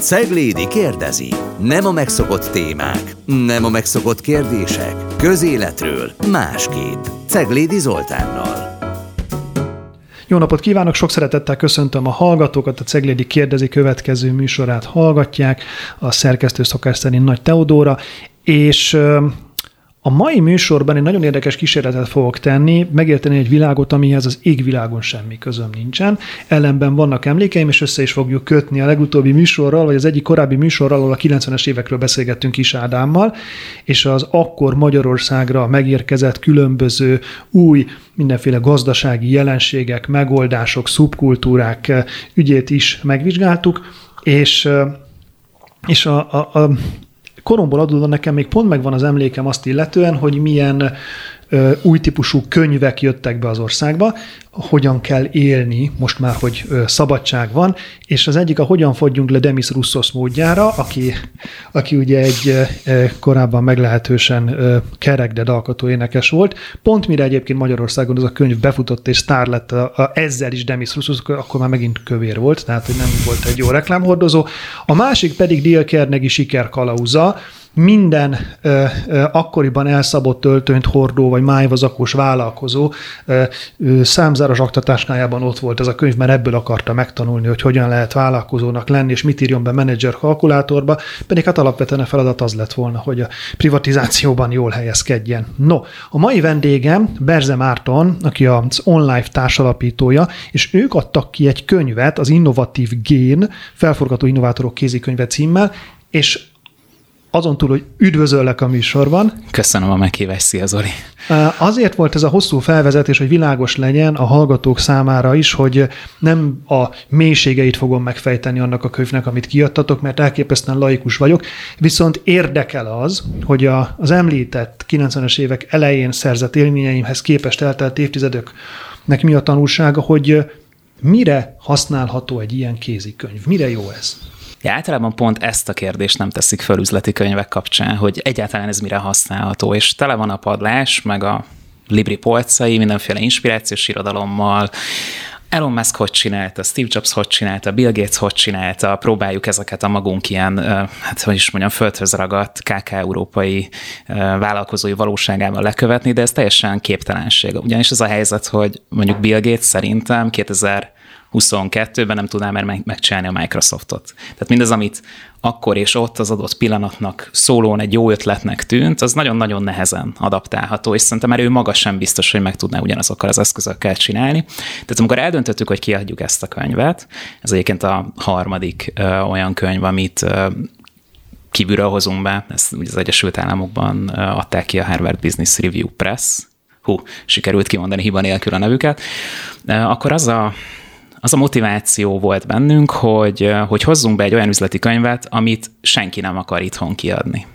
Ceglédi kérdezi. Nem a megszokott témák, nem a megszokott kérdések. Közéletről másképp. Ceglédi Zoltánnal. Jó napot kívánok, sok szeretettel köszöntöm a hallgatókat, a Ceglédi kérdezi következő műsorát hallgatják, a szerkesztő szokás szerint Nagy Teodóra, és a mai műsorban egy nagyon érdekes kísérletet fogok tenni, megérteni egy világot, amihez az égvilágon semmi közöm nincsen. Ellenben vannak emlékeim, és össze is fogjuk kötni a legutóbbi műsorral, vagy az egyik korábbi műsorral, ahol a 90-es évekről beszélgettünk is Ádámmal, és az akkor Magyarországra megérkezett különböző új, mindenféle gazdasági jelenségek, megoldások, szubkultúrák ügyét is megvizsgáltuk, és és a, a, a koromból adódóan nekem még pont megvan az emlékem azt illetően, hogy milyen új típusú könyvek jöttek be az országba, hogyan kell élni, most már, hogy szabadság van, és az egyik a Hogyan fogyjunk le Demis Roussos módjára, aki, aki ugye egy korábban meglehetősen kerek, de dalkató énekes volt. Pont mire egyébként Magyarországon az a könyv befutott és sztár lett a, a, ezzel is Demis Roussos, akkor már megint kövér volt, tehát hogy nem volt egy jó reklámhordozó. A másik pedig Dale Carnegie sikerkalauza, minden ö, ö, akkoriban elszabott töltönyt hordó vagy májvazakos vállalkozó ö, ö, számzáros aktatásnájában ott volt ez a könyv, mert ebből akarta megtanulni, hogy hogyan lehet vállalkozónak lenni, és mit írjon be menedzser kalkulátorba, pedig hát alapvetően a feladat az lett volna, hogy a privatizációban jól helyezkedjen. No, a mai vendégem Berze Márton, aki az online társalapítója, és ők adtak ki egy könyvet, az Innovatív Gén, felforgató innovátorok kézikönyve címmel, és azon túl, hogy üdvözöllek a műsorban. Köszönöm a meghívást, szia Zoli. Azért volt ez a hosszú felvezetés, hogy világos legyen a hallgatók számára is, hogy nem a mélységeit fogom megfejteni annak a könyvnek, amit kiadtatok, mert elképesztően laikus vagyok, viszont érdekel az, hogy a, az említett 90-es évek elején szerzett élményeimhez képest eltelt évtizedöknek mi a tanulsága, hogy mire használható egy ilyen kézikönyv? Mire jó ez? Ja, általában pont ezt a kérdést nem teszik föl üzleti könyvek kapcsán, hogy egyáltalán ez mire használható, és tele van a padlás, meg a libri polcai, mindenféle inspirációs irodalommal, Elon Musk hogy csinálta, Steve Jobs hogy csinálta, Bill Gates hogy csinálta, próbáljuk ezeket a magunk ilyen, hát hogy is mondjam, földhöz ragadt KK európai vállalkozói valóságával lekövetni, de ez teljesen képtelenség. Ugyanis az a helyzet, hogy mondjuk Bill Gates szerintem 2000 22-ben nem tudná már megcsinálni a Microsoftot. Tehát mindez, amit akkor és ott az adott pillanatnak szólón egy jó ötletnek tűnt, az nagyon-nagyon nehezen adaptálható, és szerintem már ő maga sem biztos, hogy meg tudná ugyanazokkal az eszközökkel csinálni. Tehát amikor eldöntöttük, hogy kiadjuk ezt a könyvet, ez egyébként a harmadik ö, olyan könyv, amit ö, kívülről hozunk be, ezt ugye az Egyesült Államokban adták ki a Harvard Business Review Press, hú, sikerült kimondani hiba nélkül a nevüket, akkor az a az a motiváció volt bennünk, hogy, hogy hozzunk be egy olyan üzleti könyvet, amit senki nem akar itthon kiadni.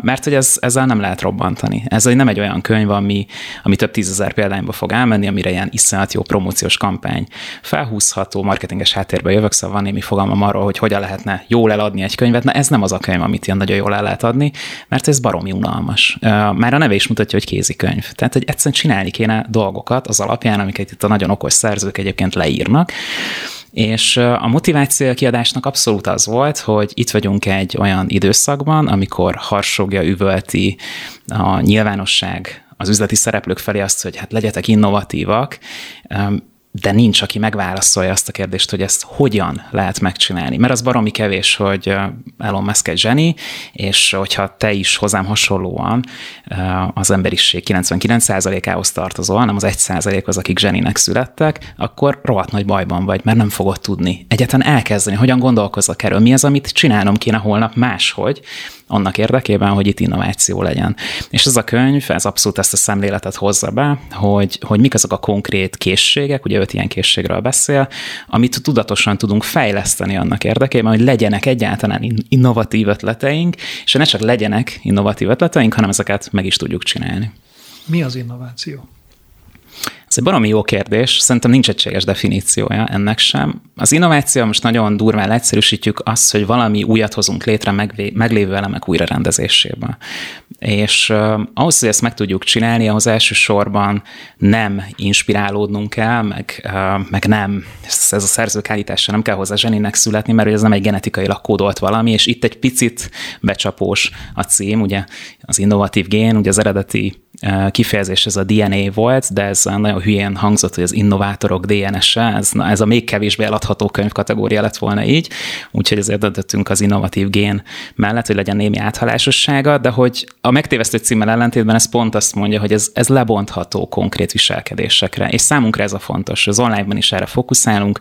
Mert hogy ez, ezzel nem lehet robbantani. Ez nem egy olyan könyv, ami, ami több tízezer példányba fog elmenni, amire ilyen iszonyat jó promóciós kampány felhúzható, marketinges háttérbe jövök, szóval van némi fogalmam arról, hogy hogyan lehetne jól eladni egy könyvet. Na ez nem az a könyv, amit ilyen nagyon jól el lehet adni, mert ez baromi unalmas. Már a neve is mutatja, hogy kézikönyv. Tehát, hogy egyszerűen csinálni kéne dolgokat az alapján, amiket itt a nagyon okos szerzők egyébként leírnak, és a motiváció a kiadásnak abszolút az volt, hogy itt vagyunk egy olyan időszakban, amikor harsogja, üvölti a nyilvánosság az üzleti szereplők felé azt, hogy hát legyetek innovatívak, de nincs, aki megválaszolja azt a kérdést, hogy ezt hogyan lehet megcsinálni. Mert az baromi kevés, hogy Elon Musk egy zseni, és hogyha te is hozzám hasonlóan az emberiség 99%-ához tartozol, nem az 1% az, akik zseninek születtek, akkor rohadt nagy bajban vagy, mert nem fogod tudni egyetlen elkezdeni, hogyan gondolkozzak erről, mi az, amit csinálnom kéne holnap máshogy, annak érdekében, hogy itt innováció legyen. És ez a könyv, ez abszolút ezt a szemléletet hozza be, hogy, hogy mik azok a konkrét készségek, ugye öt ilyen készségről beszél, amit tudatosan tudunk fejleszteni annak érdekében, hogy legyenek egyáltalán innovatív ötleteink, és ne csak legyenek innovatív ötleteink, hanem ezeket meg is tudjuk csinálni. Mi az innováció? Egy baromi jó kérdés, szerintem nincs egységes definíciója ennek sem. Az innováció most nagyon durván leegyszerűsítjük azt, hogy valami újat hozunk létre meglévő elemek újrarendezésében. És uh, ahhoz, hogy ezt meg tudjuk csinálni, ahhoz elsősorban nem inspirálódnunk kell, meg, uh, meg nem, ez, ez a szerzők állítása nem kell hozzá zseninek születni, mert ez nem egy genetikailag kódolt valami, és itt egy picit becsapós a cím, ugye az innovatív gén, ugye az eredeti kifejezés ez a DNA volt, de ez nagyon hülyén hangzott, hogy az innovátorok DNS-e, ez, ez a még kevésbé eladható könyv kategória lett volna így, úgyhogy ezért döntöttünk az innovatív gén mellett, hogy legyen némi áthalásossága, de hogy a megtévesztő címmel ellentétben ez pont azt mondja, hogy ez, ez lebontható konkrét viselkedésekre, és számunkra ez a fontos. Az online-ban is erre fókuszálunk,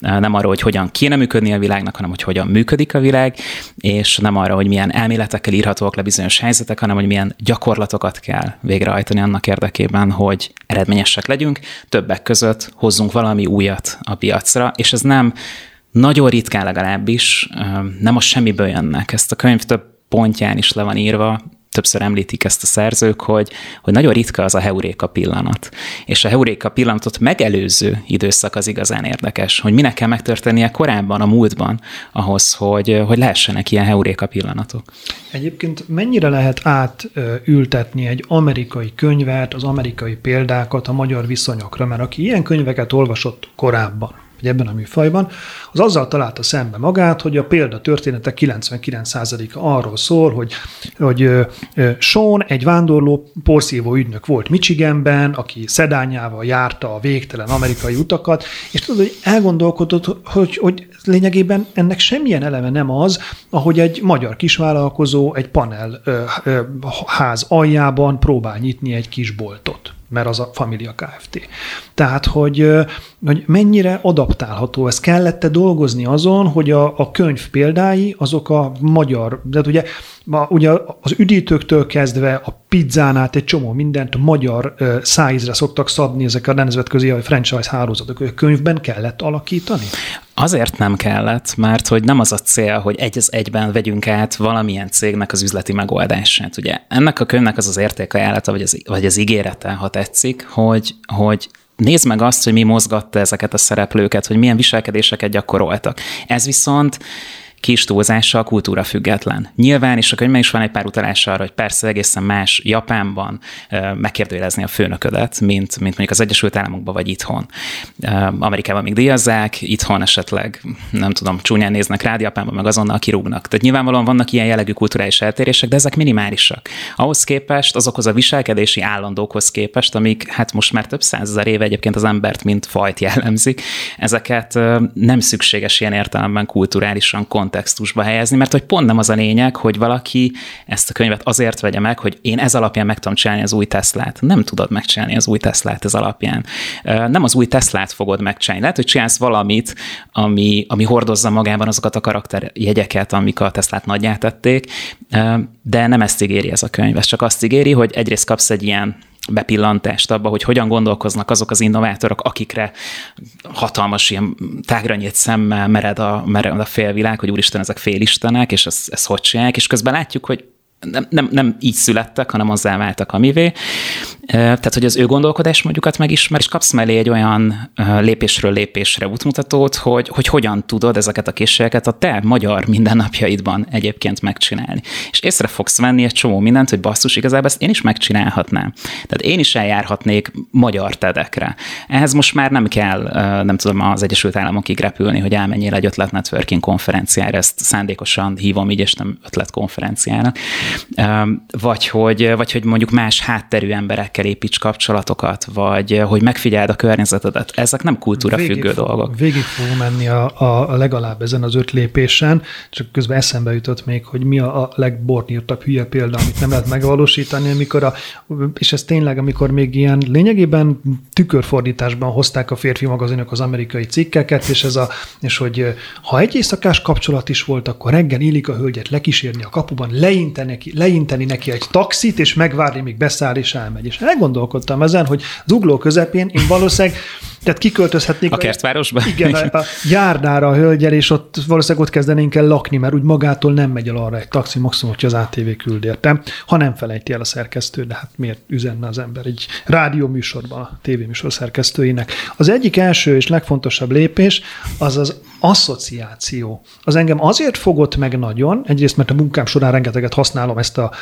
nem arra, hogy hogyan kéne működni a világnak, hanem hogy hogyan működik a világ, és nem arra, hogy milyen elméletekkel írhatóak le bizonyos helyzetek, hanem hogy milyen gyakorlatokat kell végrehajtani annak érdekében, hogy eredményesek legyünk, többek között hozzunk valami újat a piacra, és ez nem nagyon ritkán legalábbis, nem a semmiből jönnek. Ezt a könyv több pontján is le van írva, többször említik ezt a szerzők, hogy, hogy nagyon ritka az a heuréka pillanat. És a heuréka pillanatot megelőző időszak az igazán érdekes, hogy minek kell megtörténnie korábban, a múltban, ahhoz, hogy, hogy lehessenek ilyen heuréka pillanatok. Egyébként mennyire lehet átültetni egy amerikai könyvet, az amerikai példákat a magyar viszonyokra? Mert aki ilyen könyveket olvasott korábban, vagy ebben a műfajban, az azzal találta szembe magát, hogy a példa története 99%-a arról szól, hogy, hogy Sean egy vándorló porszívó ügynök volt Michiganben, aki szedányával járta a végtelen amerikai utakat, és tudod, hogy elgondolkodott, hogy, hogy lényegében ennek semmilyen eleme nem az, ahogy egy magyar kisvállalkozó egy panel ház aljában próbál nyitni egy kis boltot mert az a Familia Kft. Tehát, hogy, hogy mennyire adaptálható ez. Kellette dolgozni azon, hogy a, a könyv példái azok a magyar, de ugye, ma, ugye az üdítőktől kezdve a pizzán át egy csomó mindent magyar szájzre szoktak szabni ezek a nemzetközi franchise hálózatok. A könyvben kellett alakítani? Azért nem kellett, mert hogy nem az a cél, hogy egy az egyben vegyünk át valamilyen cégnek az üzleti megoldását. Ugye ennek a könyvnek az az értékajánlata, vagy az, vagy az ígérete, ha tetszik, hogy, hogy nézd meg azt, hogy mi mozgatta ezeket a szereplőket, hogy milyen viselkedéseket gyakoroltak. Ez viszont kis túlzással kultúra független. Nyilván, és a könyvben is van egy pár utalás arra, hogy persze egészen más Japánban megkérdőjelezni a főnöködet, mint, mint mondjuk az Egyesült Államokban vagy itthon. Amerikában még díjazzák, itthon esetleg, nem tudom, csúnyán néznek rád, Japánban meg azonnal kirúgnak. Tehát nyilvánvalóan vannak ilyen jellegű kulturális eltérések, de ezek minimálisak. Ahhoz képest, azokhoz a viselkedési állandókhoz képest, amik hát most már több százezer éve egyébként az embert mint fajt jellemzik, ezeket nem szükséges ilyen értelemben kulturálisan kontextusba helyezni, mert hogy pont nem az a lényeg, hogy valaki ezt a könyvet azért vegye meg, hogy én ez alapján meg tudom csinálni az új Teslát. Nem tudod megcsinálni az új Teslát ez alapján. Nem az új Teslát fogod megcsinálni. Lehet, hogy csinálsz valamit, ami, ami hordozza magában azokat a karakterjegyeket, amik a Teslát nagyját de nem ezt ígéri ez a könyv. Ez csak azt ígéri, hogy egyrészt kapsz egy ilyen bepillantást abba, hogy hogyan gondolkoznak azok az innovátorok, akikre hatalmas ilyen tágra szemmel mered a, mered a félvilág, hogy úristen, ezek félistenek, és ezt, ezt hogy csinálják, és közben látjuk, hogy nem, nem, nem így születtek, hanem azzá váltak, amivé. Tehát, hogy az ő gondolkodásmódjukat megismer, és kapsz mellé egy olyan lépésről lépésre útmutatót, hogy, hogy hogyan tudod ezeket a készségeket a te magyar mindennapjaidban egyébként megcsinálni. És észre fogsz venni egy csomó mindent, hogy basszus, igazából ezt én is megcsinálhatnám. Tehát én is eljárhatnék magyar tedekre. Ehhez most már nem kell, nem tudom, az Egyesült Államokig repülni, hogy elmenjél egy ötlet networking konferenciára, ezt szándékosan hívom így, és nem ötlet konferenciának. Vagy hogy, vagy hogy mondjuk más hátterű emberekkel emberekkel építs kapcsolatokat, vagy eh, hogy megfigyeld a környezetedet. Ezek nem kultúra végig, függő dolgok. Végig fogunk menni a, a, a legalább ezen az öt lépésen, csak közben eszembe jutott még, hogy mi a, a legbornírtabb hülye példa, amit nem lehet megvalósítani, amikor a, és ez tényleg, amikor még ilyen lényegében tükörfordításban hozták a férfi magazinok az amerikai cikkeket, és ez a, és hogy eh, ha egy éjszakás kapcsolat is volt, akkor reggel illik a hölgyet lekísérni a kapuban, leinteni neki, leinteni neki egy taxit, és megvárni, míg beszáll és elmegy. És És elgondolkodtam ezen, hogy az ugló közepén én valószínűleg tehát kiköltözhetnék. A kertvárosba? Igen, a, a járdára a hölgyel, és ott valószínűleg ott kezdenénk el lakni, mert úgy magától nem megy el arra egy taxi, maximum, hogy az ATV küld értem, ha nem felejti el a szerkesztő, de hát miért üzenne az ember egy rádióműsorban a tévéműsor szerkesztőinek. Az egyik első és legfontosabb lépés az az asszociáció. Az engem azért fogott meg nagyon, egyrészt mert a munkám során rengeteget használom ezt a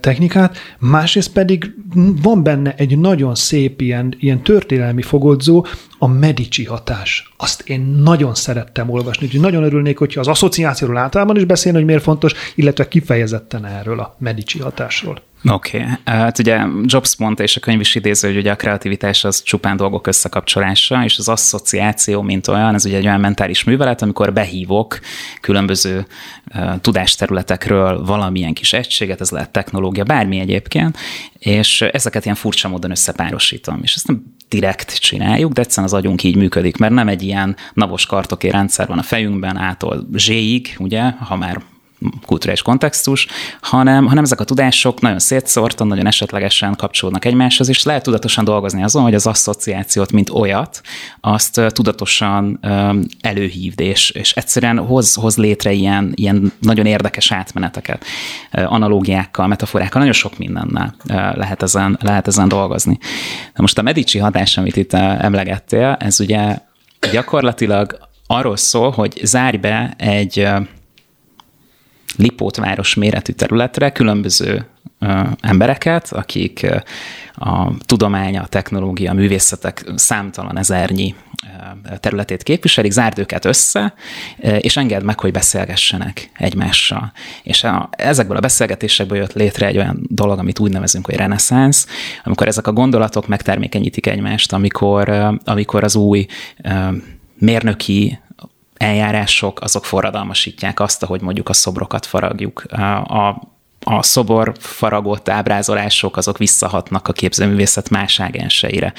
technikát, másrészt pedig van benne egy nagyon szép ilyen, ilyen történelmi fogodzó, a Medici hatás. Azt én nagyon szerettem olvasni, úgyhogy nagyon örülnék, hogyha az asszociációról általában is beszélni, hogy miért fontos, illetve kifejezetten erről a Medici hatásról. Oké. Okay. Hát ugye Jobs mondta, és a könyv is idéző, hogy ugye a kreativitás az csupán dolgok összekapcsolása, és az asszociáció, mint olyan, ez ugye egy olyan mentális művelet, amikor behívok különböző tudásterületekről valamilyen kis egységet, ez lehet technológia, bármi egyébként, és ezeket ilyen furcsa módon összepárosítom. És ezt nem direkt csináljuk, de egyszerűen az agyunk így működik, mert nem egy ilyen navos kartoké rendszer van a fejünkben, ától zséig, ugye, ha már kulturális kontextus, hanem, hanem ezek a tudások nagyon szétszórtan, nagyon esetlegesen kapcsolódnak egymáshoz, és lehet tudatosan dolgozni azon, hogy az asszociációt, mint olyat, azt tudatosan előhívd, és, és egyszerűen hoz, hoz létre ilyen, ilyen nagyon érdekes átmeneteket, analógiákkal, metaforákkal, nagyon sok mindennel lehet ezen, lehet ezen dolgozni. Na most a Medici hatás, amit itt emlegettél, ez ugye gyakorlatilag arról szól, hogy zárj be egy Lipótváros méretű területre különböző embereket, akik a tudomány, a technológia, a művészetek számtalan ezernyi területét képviselik, zárd őket össze, és engedd meg, hogy beszélgessenek egymással. És a, ezekből a beszélgetésekből jött létre egy olyan dolog, amit úgy nevezünk, hogy reneszánsz, amikor ezek a gondolatok megtermékenyítik egymást, amikor, amikor az új mérnöki eljárások, azok forradalmasítják azt, ahogy mondjuk a szobrokat faragjuk. A, a szobor faragott ábrázolások azok visszahatnak a képzőművészet más ágenseire,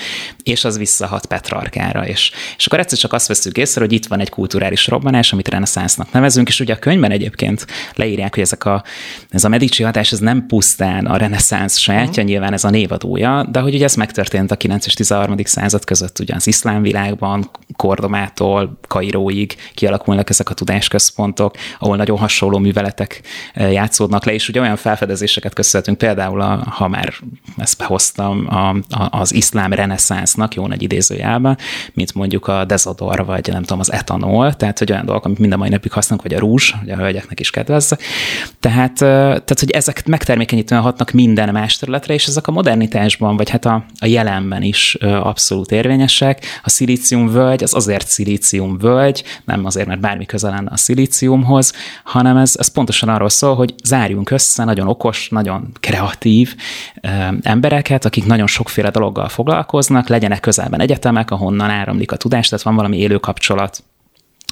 és az visszahat Petrarkára, és, és akkor egyszer csak azt veszük észre, hogy itt van egy kulturális robbanás, amit reneszánsznak nevezünk, és ugye a könyvben egyébként leírják, hogy ezek a, ez a Medici hatás, ez nem pusztán a reneszánsz sajátja, mm. nyilván ez a névadója, de hogy ugye ez megtörtént a 9 és 13. század között, ugye az iszlám világban, Kordomától Kairóig kialakulnak ezek a tudásközpontok, ahol nagyon hasonló műveletek eh, játszódnak le, és ugye olyan olyan felfedezéseket köszönhetünk, például, a, ha már ezt behoztam, a, a, az iszlám reneszánsznak, jó nagy idézőjelben, mint mondjuk a dezodor, vagy nem tudom, az etanol, tehát hogy olyan dolgok, amit minden mai napig használunk, vagy a rúzs, hogy a hölgyeknek is kedvezze. Tehát, tehát, hogy ezek megtermékenyítően hatnak minden más területre, és ezek a modernitásban, vagy hát a, a jelenben is abszolút érvényesek. A szilícium völgy az azért szilícium völgy, nem azért, mert bármi közel lenne a szilíciumhoz, hanem ez, ez pontosan arról szól, hogy zárjunk össze, össze nagyon okos, nagyon kreatív embereket, akik nagyon sokféle dologgal foglalkoznak, legyenek közelben egyetemek, ahonnan áramlik a tudás, tehát van valami élő kapcsolat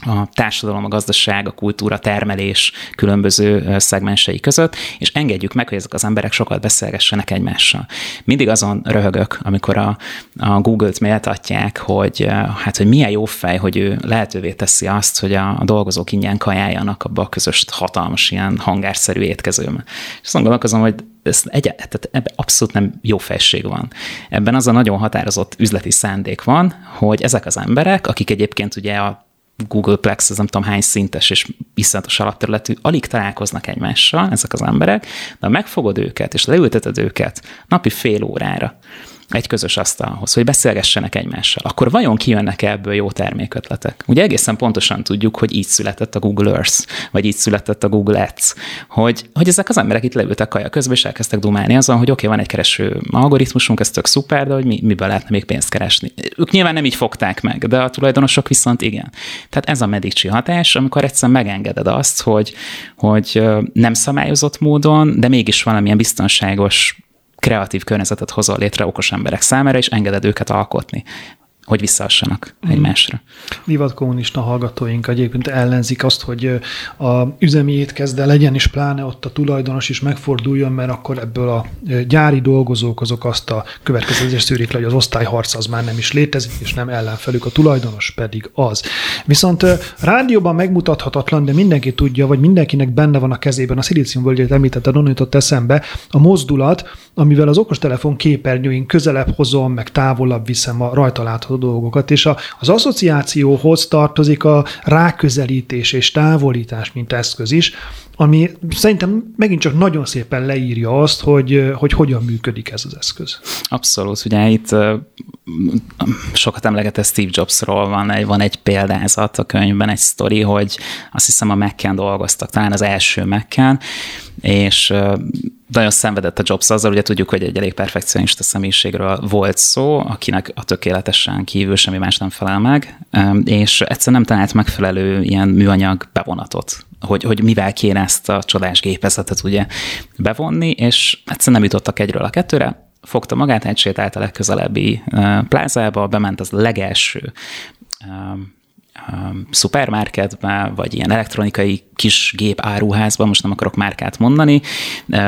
a társadalom, a gazdaság, a kultúra, termelés különböző szegmensei között, és engedjük meg, hogy ezek az emberek sokat beszélgessenek egymással. Mindig azon röhögök, amikor a, a Google-t méltatják, hogy hát, hogy milyen jó fej, hogy ő lehetővé teszi azt, hogy a, a dolgozók ingyen kajáljanak abba a közös hatalmas ilyen hangárszerű étkezőben. És azt gondolkozom, hogy ez egy, tehát ebben abszolút nem jó felség van. Ebben az a nagyon határozott üzleti szándék van, hogy ezek az emberek, akik egyébként ugye a Googleplex, az nem tudom hány szintes és iszonyatos alapterületű, alig találkoznak egymással ezek az emberek, de megfogod őket, és leülteted őket napi fél órára, egy közös asztalhoz, hogy beszélgessenek egymással, akkor vajon kijönnek ebből jó termékötletek? Ugye egészen pontosan tudjuk, hogy így született a Google Earth, vagy így született a Google Ads, hogy, hogy ezek az emberek itt leültek kaja közben, és elkezdtek dumálni azon, hogy oké, okay, van egy kereső algoritmusunk, ez tök szuper, de hogy mi, miből lehetne még pénzt keresni. Ők nyilván nem így fogták meg, de a tulajdonosok viszont igen. Tehát ez a Medici hatás, amikor egyszer megengeded azt, hogy, hogy nem szabályozott módon, de mégis valamilyen biztonságos kreatív környezetet hozol létre okos emberek számára, és engeded őket alkotni hogy visszahassanak mm. egymásra. Divat kommunista hallgatóink egyébként ellenzik azt, hogy a üzemi étkezde legyen, és pláne ott a tulajdonos is megforduljon, mert akkor ebből a gyári dolgozók azok azt a következőzést szűrik le, hogy az osztályharc az már nem is létezik, és nem ellenfelük, a tulajdonos pedig az. Viszont rádióban megmutathatatlan, de mindenki tudja, vagy mindenkinek benne van a kezében, a szilíciumvölgyet említette, onnan jutott eszembe, a mozdulat, amivel az okostelefon képernyőink közelebb hozom, meg távolabb viszem a rajta látható dolgokat, és a, az asszociációhoz tartozik a ráközelítés és távolítás, mint eszköz is, ami szerintem megint csak nagyon szépen leírja azt, hogy, hogy hogyan működik ez az eszköz. Abszolút, ugye itt sokat emlegetett Steve Jobsról van egy, van egy példázat a könyvben, egy sztori, hogy azt hiszem a mac dolgoztak, talán az első mac és nagyon szenvedett a Jobs azzal, ugye tudjuk, hogy egy elég perfekcionista személyiségről volt szó, akinek a tökéletesen kívül semmi más nem felel meg, és egyszer nem talált megfelelő ilyen műanyag bevonatot, hogy, hogy mivel kéne ezt a csodás gépezetet ugye bevonni, és egyszer nem jutottak egyről a kettőre, fogta magát, egysétált a legközelebbi plázába, bement az legelső szupermarketbe, vagy ilyen elektronikai kis gép áruházba, most nem akarok márkát mondani,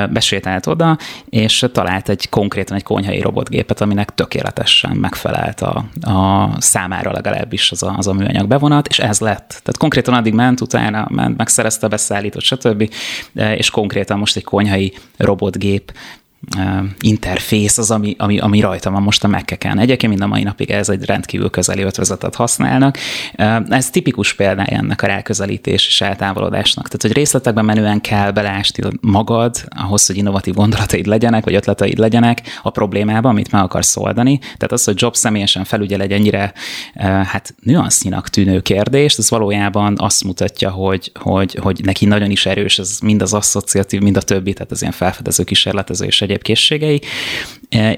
besétált oda, és talált egy konkrétan egy konyhai robotgépet, aminek tökéletesen megfelelt a, a számára legalábbis az a, az a műanyag bevonat, és ez lett. Tehát konkrétan addig ment, utána ment, megszerezte, beszállított, stb. És konkrétan most egy konyhai robotgép interfész az, ami, ami, ami rajta van most a Mac-eken. Egyébként mind a mai napig ez egy rendkívül közeli ötvezetet használnak. Ez tipikus példája ennek a ráközelítés és eltávolodásnak. Tehát, hogy részletekben menően kell beleásni magad ahhoz, hogy innovatív gondolataid legyenek, vagy ötleteid legyenek a problémába, amit meg akarsz oldani. Tehát az, hogy Job személyesen felügyel egy ennyire hát nüansznyinak tűnő kérdést, ez valójában azt mutatja, hogy, hogy, hogy neki nagyon is erős ez mind az asszociatív, mind a többi, tehát az ilyen felfedező kísérletező és egyéb készségei,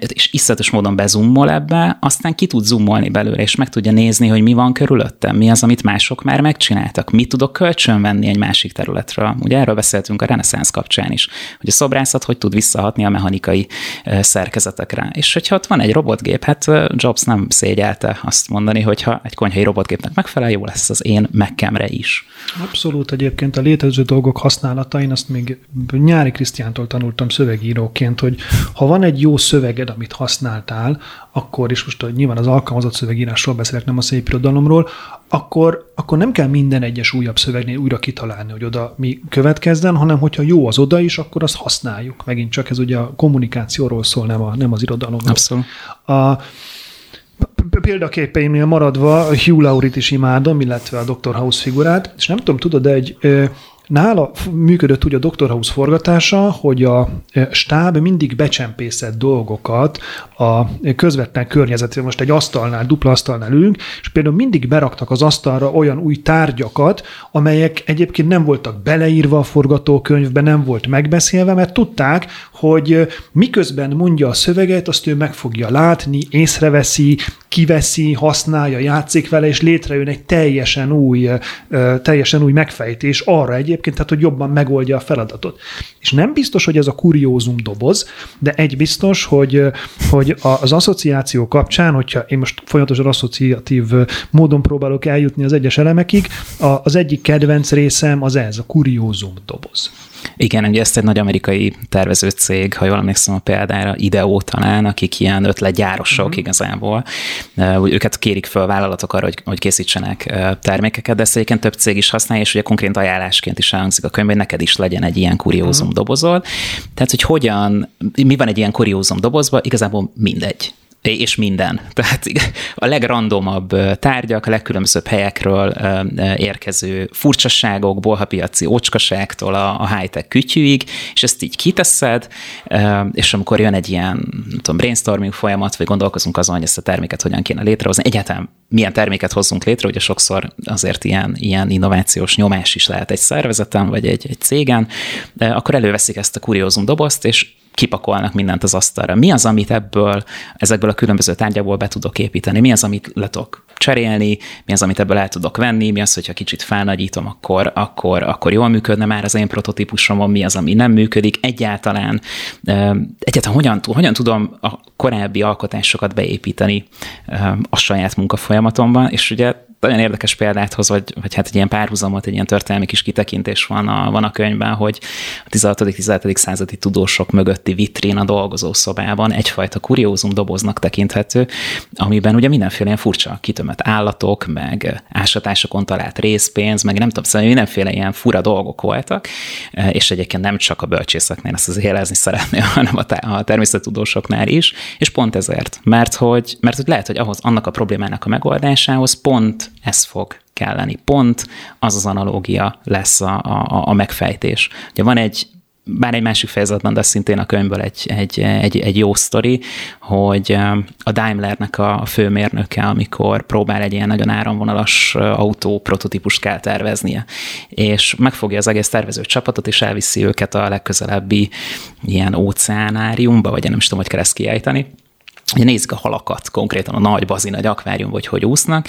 és iszletes módon bezummol ebbe, aztán ki tud zoomolni belőle, és meg tudja nézni, hogy mi van körülöttem, mi az, amit mások már megcsináltak, mit tudok kölcsönvenni egy másik területről. Ugye erről beszéltünk a reneszánsz kapcsán is, hogy a szobrászat hogy tud visszahatni a mechanikai e, szerkezetekre. És hogyha ott van egy robotgép, hát e, Jobs nem szégyelte azt mondani, hogy ha egy konyhai robotgépnek megfelel, jó lesz az én mekkemre is. Abszolút egyébként a létező dolgok használata, én azt még Nyári Krisztiántól tanultam szövegíróként, hogy ha van egy jó szöveged, amit használtál, akkor is most nyilván az alkalmazott szövegírásról beszélek, nem a szép irodalomról, akkor, akkor nem kell minden egyes újabb szövegnél újra kitalálni, hogy oda mi következzen, hanem hogyha jó az oda is, akkor azt használjuk. Megint csak ez ugye a kommunikációról szól, nem, a, nem az irodalomról. Abszolút. A, példaképeimnél maradva Hugh Laurit is imádom, illetve a Dr. House figurát, és nem tudom, tudod, egy Nála működött úgy a Dr. House forgatása, hogy a e, stáb mindig becsempészett dolgokat a közvetlen környezetben. Most egy asztalnál, dupla asztalnál ülünk, és például mindig beraktak az asztalra olyan új tárgyakat, amelyek egyébként nem voltak beleírva a forgatókönyvbe, nem volt megbeszélve, mert tudták, hogy e, miközben mondja a szöveget, azt ő meg fogja látni, észreveszi, kiveszi, használja, játszik vele, és létrejön egy teljesen új, e, teljesen új megfejtés arra egy egyébként, tehát hogy jobban megoldja a feladatot. És nem biztos, hogy ez a kuriózum doboz, de egy biztos, hogy, hogy az asszociáció kapcsán, hogyha én most folyamatosan asszociatív módon próbálok eljutni az egyes elemekig, az egyik kedvenc részem az ez, a kuriózum doboz. Igen, ugye ezt egy nagy amerikai tervező cég, ha jól emlékszem a példára, Ideo talán, akik ilyen ötletgyárosok uh-huh. igazából. Őket kérik föl vállalatok arra, hogy, hogy készítsenek termékeket, de ezt egyébként több cég is használja, és ugye konkrét ajánlásként is elhangzik a könyvben, hogy neked is legyen egy ilyen kuriózum uh-huh. dobozod. Tehát, hogy hogyan, mi van egy ilyen kuriózum dobozban, igazából mindegy és minden. Tehát a legrandomabb tárgyak, a legkülönbözőbb helyekről érkező furcsaságok, bolhapiaci ocskaságtól a high-tech kütyűig, és ezt így kiteszed, és amikor jön egy ilyen tudom, brainstorming folyamat, vagy gondolkozunk azon, hogy ezt a terméket hogyan kéne létrehozni, egyáltalán milyen terméket hozzunk létre, ugye sokszor azért ilyen, ilyen innovációs nyomás is lehet egy szervezeten, vagy egy, egy cégen, akkor előveszik ezt a kuriózum dobozt, és kipakolnak mindent az asztalra. Mi az, amit ebből, ezekből a különböző tárgyakból be tudok építeni? Mi az, amit le tudok cserélni, mi az, amit ebből el tudok venni, mi az, hogyha kicsit felnagyítom, akkor, akkor, akkor jól működne már az én prototípusomon, mi az, ami nem működik. Egyáltalán, egyáltalán hogyan, hogyan tudom a korábbi alkotásokat beépíteni a saját munkafolyamatomban, és ugye nagyon érdekes példát hoz, vagy, vagy hát egy ilyen párhuzamot, egy ilyen történelmi kis kitekintés van a, van a könyvben, hogy a 16.-17. századi tudósok mögötti vitrín a dolgozószobában egyfajta kuriózum doboznak tekinthető, amiben ugye mindenféle ilyen furcsa kitömött állatok, meg ásatásokon talált részpénz, meg nem tudom, szóval mindenféle ilyen fura dolgok voltak, és egyébként nem csak a bölcsészeknél ezt az élezni szeretné, hanem a, a természettudósoknál is, és pont ezért, mert hogy, mert hogy lehet, hogy ahhoz annak a problémának a megoldásához pont ez fog kelleni. Pont az az analógia lesz a, a, a megfejtés. Ugye van egy bár egy másik fejezetben, de szintén a könyvből egy, egy, egy, egy jó sztori, hogy a Daimlernek a főmérnöke, amikor próbál egy ilyen nagyon áramvonalas autó prototípust kell terveznie, és megfogja az egész tervező csapatot, és elviszi őket a legközelebbi ilyen óceánáriumba, vagy nem is tudom, hogy kell ezt kiejteni, Ugye nézik a halakat, konkrétan a nagy bazi, nagy akvárium, vagy hogy úsznak,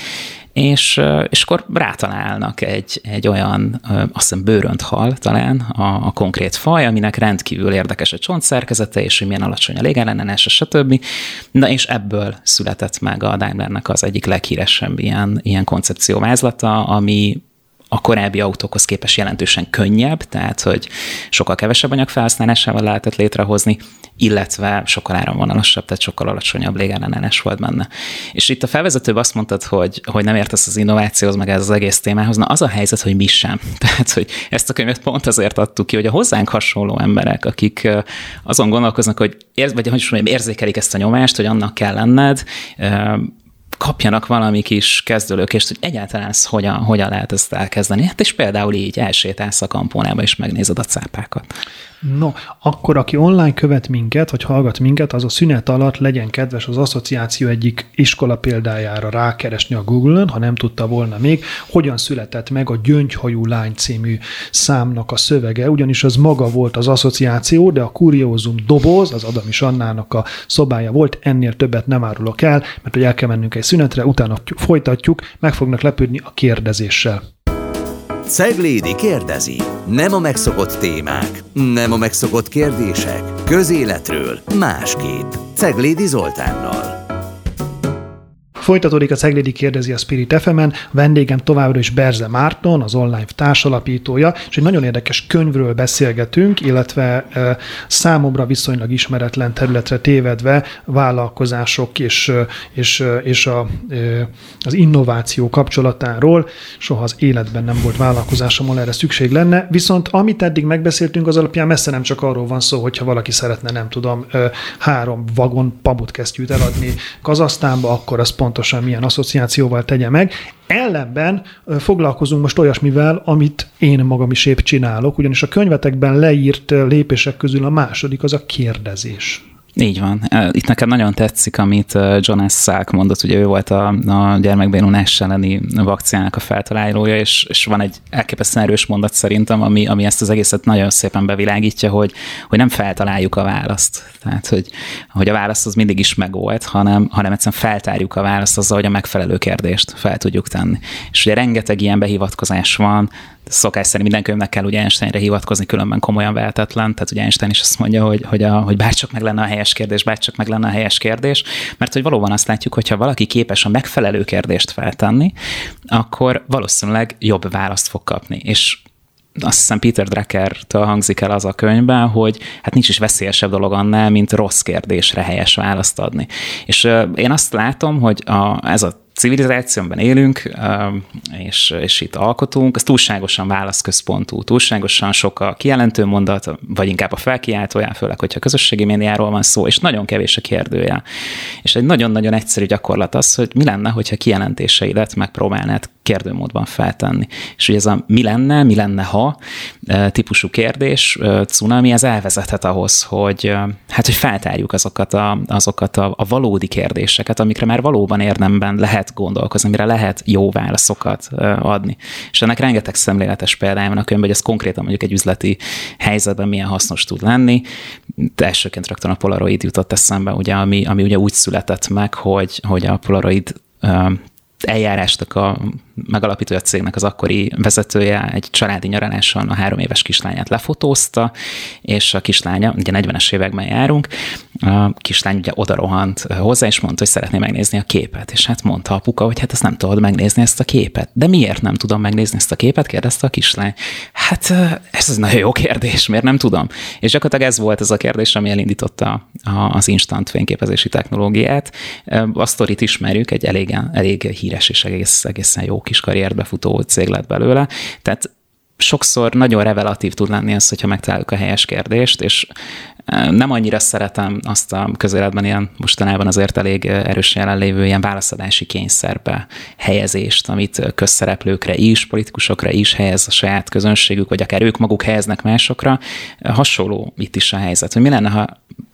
és, és akkor rátalálnak egy, egy olyan, azt hiszem bőrönt hal talán a, a konkrét faj, aminek rendkívül érdekes a csontszerkezete, és hogy milyen alacsony a légellenes, stb. Na és ebből született meg a Daimlernek az egyik leghíresebb ilyen, ilyen koncepcióvázlata, ami a korábbi autókhoz képest jelentősen könnyebb, tehát hogy sokkal kevesebb anyag felhasználásával lehetett létrehozni, illetve sokkal áramvonalasabb, tehát sokkal alacsonyabb légellenes volt benne. És itt a felvezetőben azt mondtad, hogy, hogy nem értesz az innovációhoz, meg ez az egész témához. Na az a helyzet, hogy mi sem. Tehát, hogy ezt a könyvet pont azért adtuk ki, hogy a hozzánk hasonló emberek, akik azon gondolkoznak, hogy ér, vagy hogy mondjam, érzékelik ezt a nyomást, hogy annak kell lenned, kapjanak valami kis kezdőlökést, hogy egyáltalán ez hogyan, hogyan lehet ezt elkezdeni. Hát és például így elsétálsz a kampónába, és megnézed a cápákat. No, akkor aki online követ minket, vagy hallgat minket, az a szünet alatt legyen kedves az asszociáció egyik iskola példájára rákeresni a Google-on, ha nem tudta volna még, hogyan született meg a Gyöngyhajú lány című számnak a szövege, ugyanis az maga volt az asszociáció, de a kuriózum doboz, az Adam és Annának a szobája volt, ennél többet nem árulok el, mert hogy el kell mennünk egy szünetre, utána folytatjuk, meg fognak lepődni a kérdezéssel. Ceglédi kérdezi. Nem a megszokott témák, nem a megszokott kérdések. Közéletről másképp. Ceglédi Zoltánnal. Folytatódik a Ceglédi kérdezi a Spirit fm -en. vendégem továbbra is Berze Márton, az online társalapítója, és egy nagyon érdekes könyvről beszélgetünk, illetve e, számomra viszonylag ismeretlen területre tévedve vállalkozások és, és, és a, az innováció kapcsolatáról. Soha az életben nem volt vállalkozásom, ahol erre szükség lenne, viszont amit eddig megbeszéltünk, az alapján messze nem csak arról van szó, hogyha valaki szeretne, nem tudom, három vagon pamutkesztyűt eladni Kazasztánba, akkor az pont pontosan milyen asszociációval tegye meg. Ellenben foglalkozunk most olyasmivel, amit én magam is épp csinálok, ugyanis a könyvetekben leírt lépések közül a második az a kérdezés. Így van. Itt nekem nagyon tetszik, amit John S. Salk mondott, ugye ő volt a, a gyermekbénulás elleni vakcinának a feltalálója, és, és van egy elképesztően erős mondat szerintem, ami, ami ezt az egészet nagyon szépen bevilágítja, hogy, hogy nem feltaláljuk a választ. Tehát, hogy, hogy a válasz az mindig is megvolt, hanem, hanem egyszerűen feltárjuk a választ azzal, hogy a megfelelő kérdést fel tudjuk tenni. És ugye rengeteg ilyen behivatkozás van, szokás szerint minden könyvnek kell ugye Einsteinre hivatkozni, különben komolyan vehetetlen. Tehát ugye Einstein is azt mondja, hogy, hogy, a, hogy bárcsak meg lenne a helyes kérdés, bárcsak meg lenne a helyes kérdés, mert hogy valóban azt látjuk, hogy ha valaki képes a megfelelő kérdést feltenni, akkor valószínűleg jobb választ fog kapni. És azt hiszem Peter Drucker-től hangzik el az a könyvben, hogy hát nincs is veszélyesebb dolog annál, mint rossz kérdésre helyes választ adni. És én azt látom, hogy a, ez a civilizációban élünk, és, és itt alkotunk, az túlságosan válaszközpontú, túlságosan sok a kijelentő mondat, vagy inkább a felkiáltójá, főleg, hogyha közösségi médiáról van szó, és nagyon kevés a kérdője. És egy nagyon-nagyon egyszerű gyakorlat az, hogy mi lenne, hogyha kijelentéseidet megpróbálnád kérdőmódban feltenni. És ugye ez a mi lenne, mi lenne, ha típusú kérdés, cunami, ez elvezethet ahhoz, hogy hát, hogy feltárjuk azokat a, azokat a, a valódi kérdéseket, amikre már valóban érdemben lehet gondolkozni, amire lehet jó válaszokat adni. És ennek rengeteg szemléletes példája van a könyvben, hogy ez konkrétan mondjuk egy üzleti helyzetben milyen hasznos tud lenni. De elsőként rögtön a Polaroid jutott eszembe, ugye, ami, ami ugye úgy született meg, hogy, hogy a Polaroid eljárásnak a megalapítója cégnek az akkori vezetője egy családi nyaraláson a három éves kislányát lefotózta, és a kislánya, ugye 40-es években járunk, a kislány ugye odarohant hozzá, és mondta, hogy szeretné megnézni a képet. És hát mondta apuka, hogy hát ezt nem tudod megnézni ezt a képet. De miért nem tudom megnézni ezt a képet? kérdezte a kislány. Hát ez egy nagyon jó kérdés, miért nem tudom? És gyakorlatilag ez volt ez a kérdés, ami elindította az instant fényképezési technológiát. A sztorit ismerjük, egy elég, elég híres és egész, egészen jó kis karriert befutó cég lett belőle. Tehát sokszor nagyon revelatív tud lenni az, hogyha megtaláljuk a helyes kérdést, és nem annyira szeretem azt a közéletben ilyen mostanában azért elég erős jelenlévő ilyen válaszadási kényszerbe helyezést, amit közszereplőkre is, politikusokra is helyez a saját közönségük, vagy akár ők maguk helyeznek másokra. Hasonló itt is a helyzet, hogy mi lenne, ha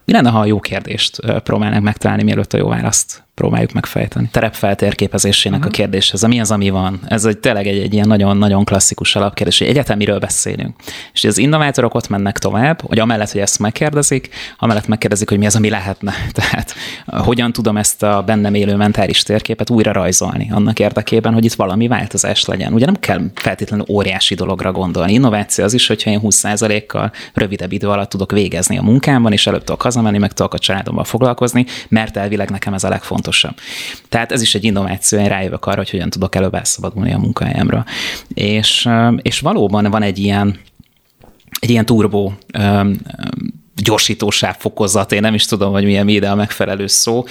mi lenne, ha a jó kérdést próbálnak megtalálni, mielőtt a jó választ próbáljuk megfejteni. Terepfeltérképezésének uh-huh. a mhm. kérdéshez, mi az, ami van? Ez egy, tényleg egy, egy ilyen nagyon-nagyon klasszikus alapkérdés, hogy egyetem miről beszélünk. És az innovátorok ott mennek tovább, hogy amellett, hogy ezt megkérdezik, amellett megkérdezik, hogy mi az, ami lehetne. Tehát hogyan tudom ezt a bennem élő mentális térképet újra rajzolni annak érdekében, hogy itt valami változás legyen. Ugye nem kell feltétlenül óriási dologra gondolni. Innováció az is, hogyha én 20%-kal rövidebb idő alatt tudok végezni a munkámban, és előbb tudok hazamenni, meg tudok a családommal foglalkozni, mert elvileg nekem ez a legfontosabb fontosabb. Tehát ez is egy innováció, én rájövök arra, hogy hogyan tudok előbb elszabadulni a munkahelyemről. És, és valóban van egy ilyen, egy ilyen turbó gyorsítósáv fokozat, én nem is tudom, hogy milyen ide a megfelelő szó,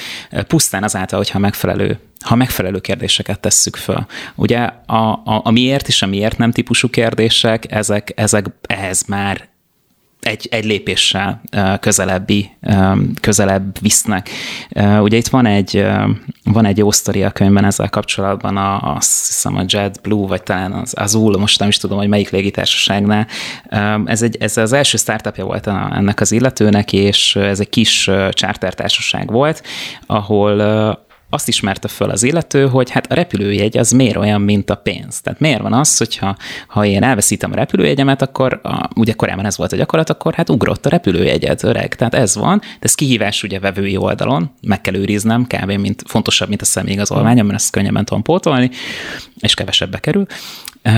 pusztán azáltal, hogyha megfelelő ha megfelelő kérdéseket tesszük föl. Ugye a, a, a miért és a miért nem típusú kérdések, ezek, ezek ehhez már egy, egy lépéssel közelebbi, közelebb visznek. Ugye itt van egy, van egy jó sztori a könyvben ezzel kapcsolatban, a, azt hiszem a JetBlue, vagy talán az Azul, most nem is tudom, hogy melyik légitársaságnál. Ez, egy, ez az első startupja volt ennek az illetőnek, és ez egy kis chartertársaság volt, ahol azt ismerte föl az illető, hogy hát a repülőjegy az miért olyan, mint a pénz. Tehát miért van az, hogyha ha én elveszítem a repülőjegyemet, akkor a, ugye korábban ez volt a gyakorlat, akkor hát ugrott a repülőjegyed, öreg. Tehát ez van, de ez kihívás ugye vevői oldalon, meg kell őriznem, kb. mint fontosabb, mint a személyigazolványom, mert ezt könnyebben tudom pótolni, és kevesebbe kerül.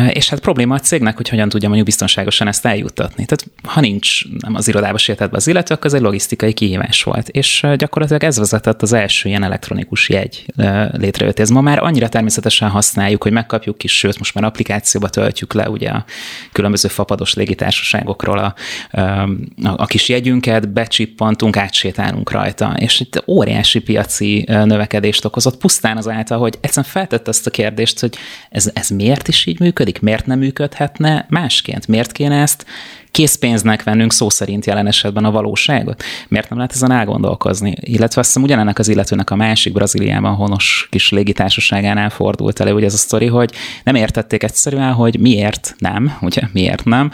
És hát probléma a cégnek, hogy hogyan tudja mondjuk biztonságosan ezt eljuttatni. Tehát ha nincs nem az irodába sétálva az illető, akkor ez egy logisztikai kihívás volt. És gyakorlatilag ez vezetett az első ilyen elektronikus jegy létrejött. Ma már annyira természetesen használjuk, hogy megkapjuk ki, sőt, most már applikációba töltjük le ugye a különböző fapados légitársaságokról a, a, a kis jegyünket, becsippantunk, átsétálunk rajta. És itt óriási piaci növekedést okozott, pusztán azáltal, hogy egyszerűen feltette ezt a kérdést, hogy ez, ez miért is így működik, működik, miért nem működhetne másként? Miért kéne ezt készpénznek vennünk szó szerint jelen esetben a valóságot? Miért nem lehet ezen elgondolkozni? Illetve azt hiszem ugyanennek az illetőnek a másik Brazíliában honos kis légitársaságánál fordult elő, hogy ez a sztori, hogy nem értették egyszerűen, hogy miért nem, ugye miért nem,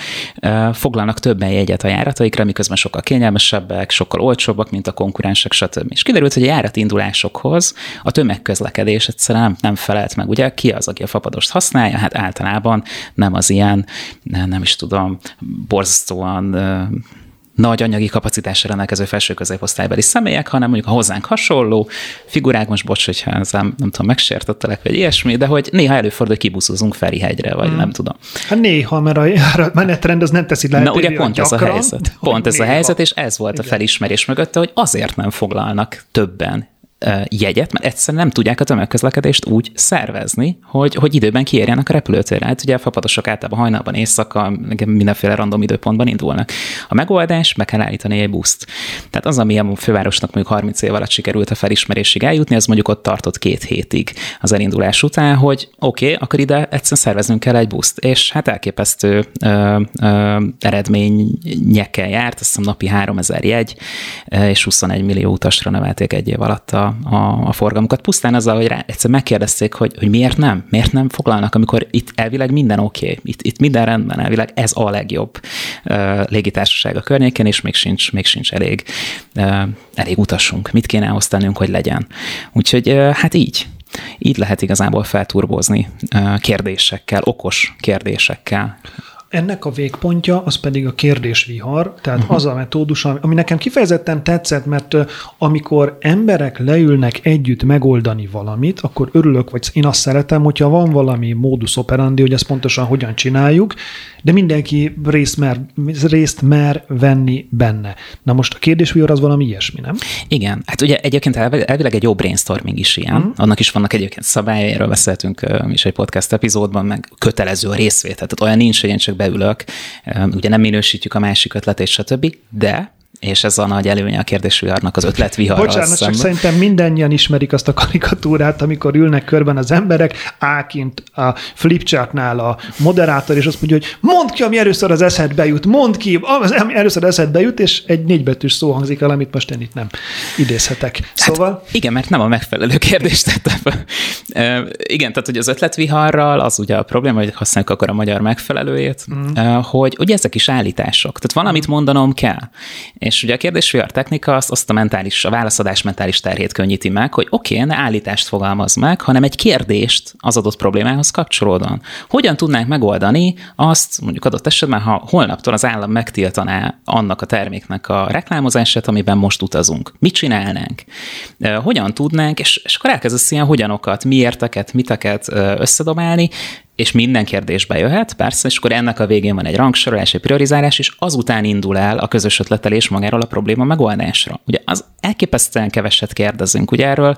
foglalnak többen jegyet a járataikra, miközben sokkal kényelmesebbek, sokkal olcsóbbak, mint a konkurensek, stb. És kiderült, hogy a járatindulásokhoz a tömegközlekedés egyszerűen nem, nem felelt meg. Ugye ki az, aki a fapadost használja? Hát általában nem az ilyen, nem, nem is tudom, borz borzasztóan nagy anyagi kapacitásra rendelkező felső középosztálybeli személyek, hanem mondjuk a hozzánk hasonló figurák, most bocs, hogyha ezzel nem tudom, megsértettelek, vagy ilyesmi, de hogy néha előfordul, hogy kibuszozunk Ferihegyre, vagy hmm. nem tudom. Hát néha, mert a menetrend az nem teszi lehetővé. Na ugye pont gyakran, ez a helyzet. Pont ez néha. a helyzet, és ez volt Igen. a felismerés mögötte, hogy azért nem foglalnak többen jegyet, mert egyszerűen nem tudják a tömegközlekedést úgy szervezni, hogy, hogy időben kiérjenek a repülőtérre. Hát ugye a fapadosok általában hajnalban, éjszaka, mindenféle random időpontban indulnak. A megoldás, be kell állítani egy buszt. Tehát az, ami a fővárosnak mondjuk 30 év alatt sikerült a felismerésig eljutni, az mondjuk ott tartott két hétig az elindulás után, hogy oké, okay, akkor ide egyszerűen szerveznünk kell egy buszt. És hát elképesztő ö, ö, eredményekkel járt, azt hiszem napi 3000 jegy, és 21 millió utasra növelték egy év alatt a a, a forgalmukat, pusztán azzal, hogy rá egyszer megkérdezték, hogy, hogy miért nem, miért nem foglalnak, amikor itt elvileg minden oké, okay, itt, itt minden rendben, elvileg ez a legjobb uh, légitársaság a környéken, és még sincs, még sincs elég, uh, elég utasunk. Mit kéne ahhoz tennünk, hogy legyen? Úgyhogy uh, hát így, így lehet igazából felturbozni kérdésekkel, okos kérdésekkel ennek a végpontja az pedig a kérdésvihar, tehát uh-huh. az a metódus, ami nekem kifejezetten tetszett, mert amikor emberek leülnek együtt megoldani valamit, akkor örülök, vagy én azt szeretem, hogyha van valami modus operandi, hogy ezt pontosan hogyan csináljuk, de mindenki részt mer, részt mer venni benne. Na most a kérdésvihar az valami ilyesmi, nem? Igen, hát ugye egyébként elvileg egy jó brainstorming is ilyen, uh-huh. annak is vannak egyébként szabályai, erről beszéltünk is egy podcast epizódban, meg kötelező a részvétel, tehát olyan nincs, hogy én csak beülök, ugye nem minősítjük a másik ötletét, stb., de és ez a nagy előnye a kérdésviharnak az ötletvihar. Bocsánat, csak szerintem mindannyian ismerik azt a karikatúrát, amikor ülnek körben az emberek, ákint a flipchartnál a moderátor, és azt mondja, hogy mondd ki, ami először az eszedbe jut, mondd ki, ami először az eszedbe jut, és egy négybetűs szó hangzik el, amit most én itt nem idézhetek. Hát szóval... Hát igen, mert nem a megfelelő kérdést tettem. igen, tehát hogy az ötletviharral az ugye a probléma, hogy használjuk akkor a magyar megfelelőjét, mm. hogy ugye ezek is állítások. Tehát valamit mondanom kell és ugye a kérdés a technika azt, azt a mentális, a válaszadás mentális terhét könnyíti meg, hogy oké, okay, ne állítást fogalmaz meg, hanem egy kérdést az adott problémához kapcsolódóan. Hogyan tudnánk megoldani azt, mondjuk adott esetben, ha holnaptól az állam megtiltaná annak a terméknek a reklámozását, amiben most utazunk. Mit csinálnánk? Hogyan tudnánk, és, és akkor elkezdesz ilyen hogyanokat, miérteket, miteket összedobálni, és minden kérdésbe jöhet, persze, és akkor ennek a végén van egy rangsorolás, egy priorizálás, és azután indul el a közös ötletelés magáról a probléma megoldásra. Ugye az elképesztően keveset kérdezünk, ugye erről,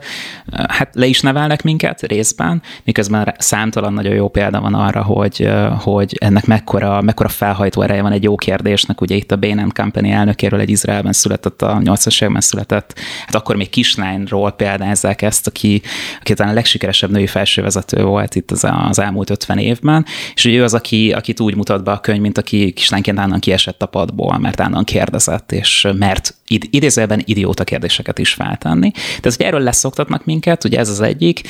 hát le is nevelnek minket részben, miközben számtalan nagyon jó példa van arra, hogy, hogy ennek mekkora, mekkora felhajtó ereje van egy jó kérdésnek, ugye itt a Bain Company elnökéről egy Izraelben született, a 80-as években született, hát akkor még kislányról példázzák ezt, aki, aki talán a legsikeresebb női felsővezető volt itt az, az elmúlt 50 évben, és ő az, aki, akit úgy mutat be a könyv, mint aki kislányként állandóan kiesett a padból, mert állandóan kérdezett, és mert id- idézőben idióta kérdéseket is feltenni. Tehát, hogy erről leszoktatnak minket, ugye ez az egyik.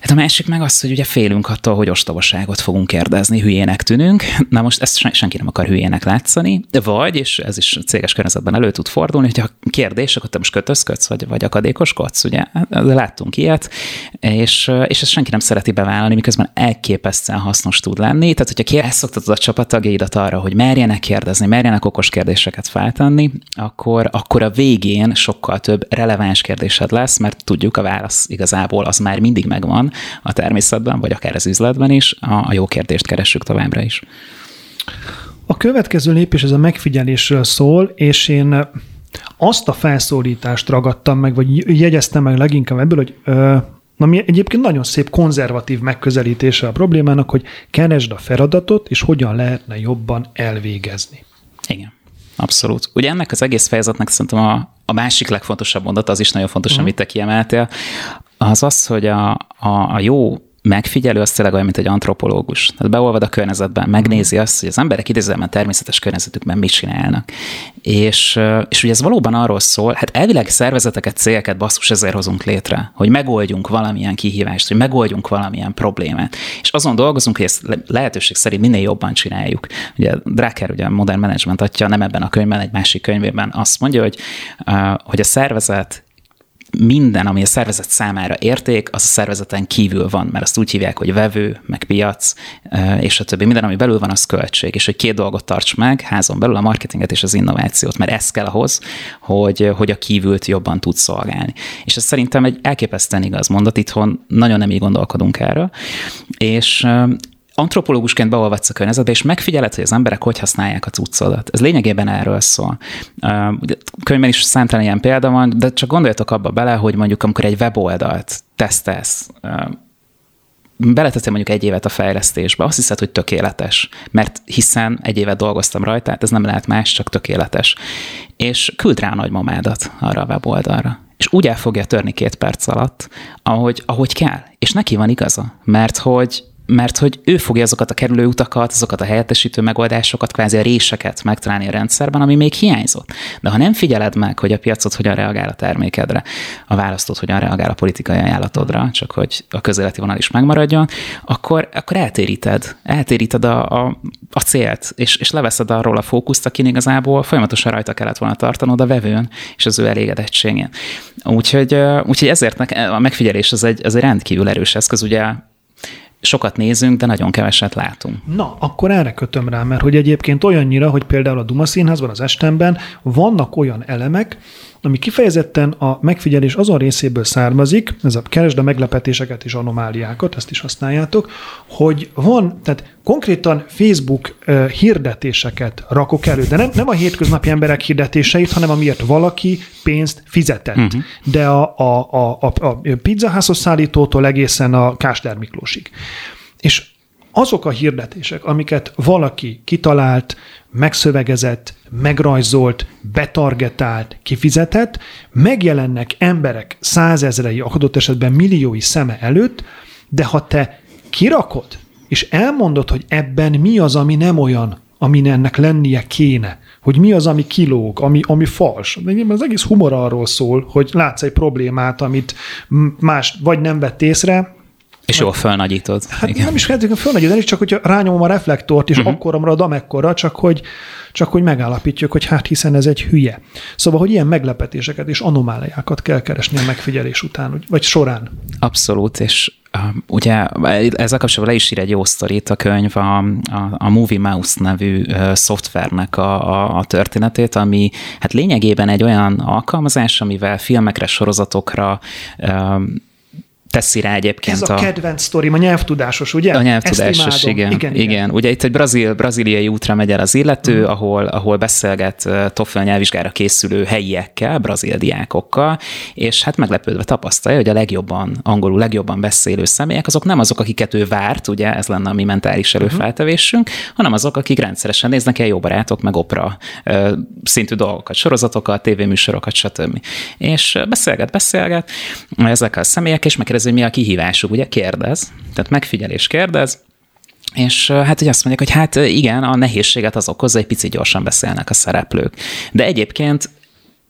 Hát a másik meg az, hogy ugye félünk attól, hogy ostobaságot fogunk kérdezni, hülyének tűnünk. Na most ezt senki nem akar hülyének látszani, vagy, és ez is céges környezetben elő tud fordulni, hogy a kérdés, akkor te most kötözködsz, vagy, vagy akadékoskodsz, ugye? Hát, láttunk ilyet, és, és ezt senki nem szereti bevállalni, miközben elképesztően hasznos tud lenni. Tehát, hogyha elszoktatod a csapattagjaidat arra, hogy merjenek kérdezni, merjenek okos kérdéseket feltenni, akkor, akkor a végén sokkal több releváns kérdésed lesz, mert tudjuk, a válasz igazából az már mindig megvan a természetben, vagy akár az üzletben is, a, jó kérdést keressük továbbra is. A következő lépés ez a megfigyelésről szól, és én azt a felszólítást ragadtam meg, vagy jegyeztem meg leginkább ebből, hogy Na mi egyébként nagyon szép konzervatív megközelítése a problémának, hogy keresd a feladatot, és hogyan lehetne jobban elvégezni. Igen. Abszolút. Ugye ennek az egész fejezetnek szerintem a, a másik legfontosabb mondat, az is nagyon fontos, uh-huh. amit te kiemeltél, az az, hogy a, a, a jó megfigyelő az tényleg olyan, mint egy antropológus. Tehát beolvad a környezetben, megnézi azt, hogy az emberek idézőben természetes környezetükben mit csinálnak. És, és ugye ez valóban arról szól, hát elvileg szervezeteket, céleket basszus ezért hozunk létre, hogy megoldjunk valamilyen kihívást, hogy megoldjunk valamilyen problémát. És azon dolgozunk, hogy ezt lehetőség szerint minél jobban csináljuk. Ugye Drucker, ugye a Modern Management atya nem ebben a könyvben, egy másik könyvében azt mondja, hogy, hogy a szervezet minden, ami a szervezet számára érték, az a szervezeten kívül van, mert azt úgy hívják, hogy vevő, meg piac, és a többi. Minden, ami belül van, az költség, és hogy két dolgot tarts meg házon belül, a marketinget és az innovációt, mert ez kell ahhoz, hogy, hogy a kívült jobban tud szolgálni. És ez szerintem egy elképesztően igaz mondat, itthon nagyon nem így gondolkodunk erről, és antropológusként beolvadsz a környezetbe, és megfigyeled, hogy az emberek hogy használják a cuccodat. Ez lényegében erről szól. Könyvben is számtalan ilyen példa van, de csak gondoljatok abba bele, hogy mondjuk amikor egy weboldalt tesztelsz, beleteszem mondjuk egy évet a fejlesztésbe, azt hiszed, hogy tökéletes, mert hiszen egy évet dolgoztam rajta, tehát ez nem lehet más, csak tökéletes. És küld rá a nagymamádat arra a weboldalra. És úgy el fogja törni két perc alatt, ahogy, ahogy kell. És neki van igaza, mert hogy mert hogy ő fogja azokat a kerülő utakat, azokat a helyettesítő megoldásokat, kvázi a réseket megtalálni a rendszerben, ami még hiányzott. De ha nem figyeled meg, hogy a piacot hogyan reagál a termékedre, a választót hogyan reagál a politikai ajánlatodra, csak hogy a közéleti vonal is megmaradjon, akkor, akkor eltéríted, eltéríted a, a, a célt, és, és leveszed arról a fókuszt, akin igazából folyamatosan rajta kellett volna tartanod a vevőn és az ő elégedettségén. Úgyhogy, úgyhogy ezért a megfigyelés az egy, az egy rendkívül erős eszköz, ugye sokat nézünk, de nagyon keveset látunk. Na, akkor erre kötöm rá, mert hogy egyébként olyannyira, hogy például a Duma Színházban, az estemben vannak olyan elemek, ami kifejezetten a megfigyelés azon részéből származik, ez a keresd a meglepetéseket és anomáliákat, ezt is használjátok, hogy van, tehát konkrétan Facebook hirdetéseket rakok elő, de nem, nem a hétköznapi emberek hirdetéseit, hanem amiért valaki pénzt fizetett. Uh-huh. De a, a, a, a, a pizzaházhoz szállítótól egészen a Kásler Miklósig. És azok a hirdetések, amiket valaki kitalált, megszövegezett, megrajzolt, betargetált, kifizetett, megjelennek emberek százezrei, adott esetben milliói szeme előtt, de ha te kirakod, és elmondod, hogy ebben mi az, ami nem olyan, ami ennek lennie kéne, hogy mi az, ami kilóg, ami, ami fals. De az egész humor arról szól, hogy látsz egy problémát, amit más vagy nem vett észre, és jól fölnagyítod. Hát igen. nem is feltétlenül fölnagyítani, csak hogy rányomom a reflektort, és uh-huh. akkor marad amekkora, csak hogy, csak hogy megállapítjuk, hogy hát hiszen ez egy hülye. Szóval, hogy ilyen meglepetéseket és anomáliákat kell keresni a megfigyelés után, vagy során. Abszolút, és uh, ugye ezzel kapcsolatban le is ír egy jó sztorit a könyv, a, a, a Movie Mouse nevű uh, szoftvernek a, a, a történetét, ami hát lényegében egy olyan alkalmazás, amivel filmekre, sorozatokra uh, teszi rá egyébként. Ez a, a kedvenc sztorim, a nyelvtudásos, ugye? A nyelvtudásos, igen, igen, igen. igen. Ugye itt egy brazil, braziliai útra megy el az illető, mm. ahol, ahol beszélget TOEFL nyelvvizsgára készülő helyiekkel, brazil diákokkal, és hát meglepődve tapasztalja, hogy a legjobban, angolul legjobban beszélő személyek, azok nem azok, akiket ő várt, ugye ez lenne a mi mentális mhm. előfeltevésünk, mm. hanem azok, akik rendszeresen néznek el jó barátok, meg opera szintű dolgokat, sorozatokat, tévéműsorokat, stb. És beszélget, beszélget ezekkel a személyek, és megkérdezi, hogy mi a kihívásuk, ugye kérdez, tehát megfigyelés kérdez, és hát hogy azt mondják, hogy hát igen, a nehézséget az okozza, egy picit gyorsan beszélnek a szereplők. De egyébként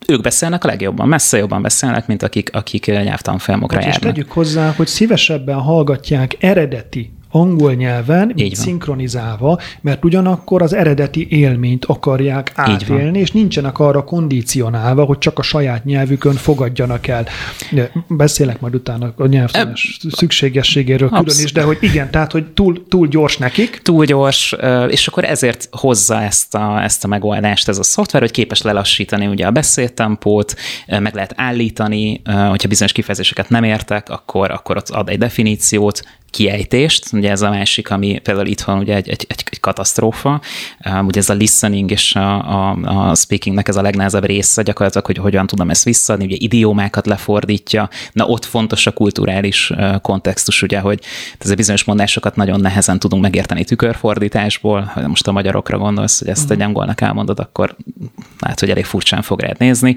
ők beszélnek a legjobban, messze jobban beszélnek, mint akik, akik nyelvtanfolyamokra járnak. És tegyük hozzá, hogy szívesebben hallgatják eredeti angol nyelven, Így szinkronizálva, mert ugyanakkor az eredeti élményt akarják átélni, és nincsenek arra kondicionálva, hogy csak a saját nyelvükön fogadjanak el. Beszélek majd utána a nyelvtanás szükségességéről külön is, de hogy igen, tehát, hogy túl, túl gyors nekik. Túl gyors, és akkor ezért hozza ezt a, ezt a megoldást ez a szoftver, hogy képes lelassítani ugye a beszédtempót, meg lehet állítani, hogyha bizonyos kifejezéseket nem értek, akkor, akkor ott ad egy definíciót, kiejtést, ugye ez a másik, ami például itt van ugye egy, egy, egy, egy katasztrófa, um, ugye ez a listening és a, a, a speakingnek ez a legnehezebb része gyakorlatilag, hogy hogyan tudom ezt visszaadni, ugye idiómákat lefordítja, na ott fontos a kulturális uh, kontextus, ugye, hogy ez a bizonyos mondásokat nagyon nehezen tudunk megérteni tükörfordításból, ha most a magyarokra gondolsz, hogy ezt uh-huh. egy angolnak elmondod, akkor lehet, hogy elég furcsán fog rád nézni,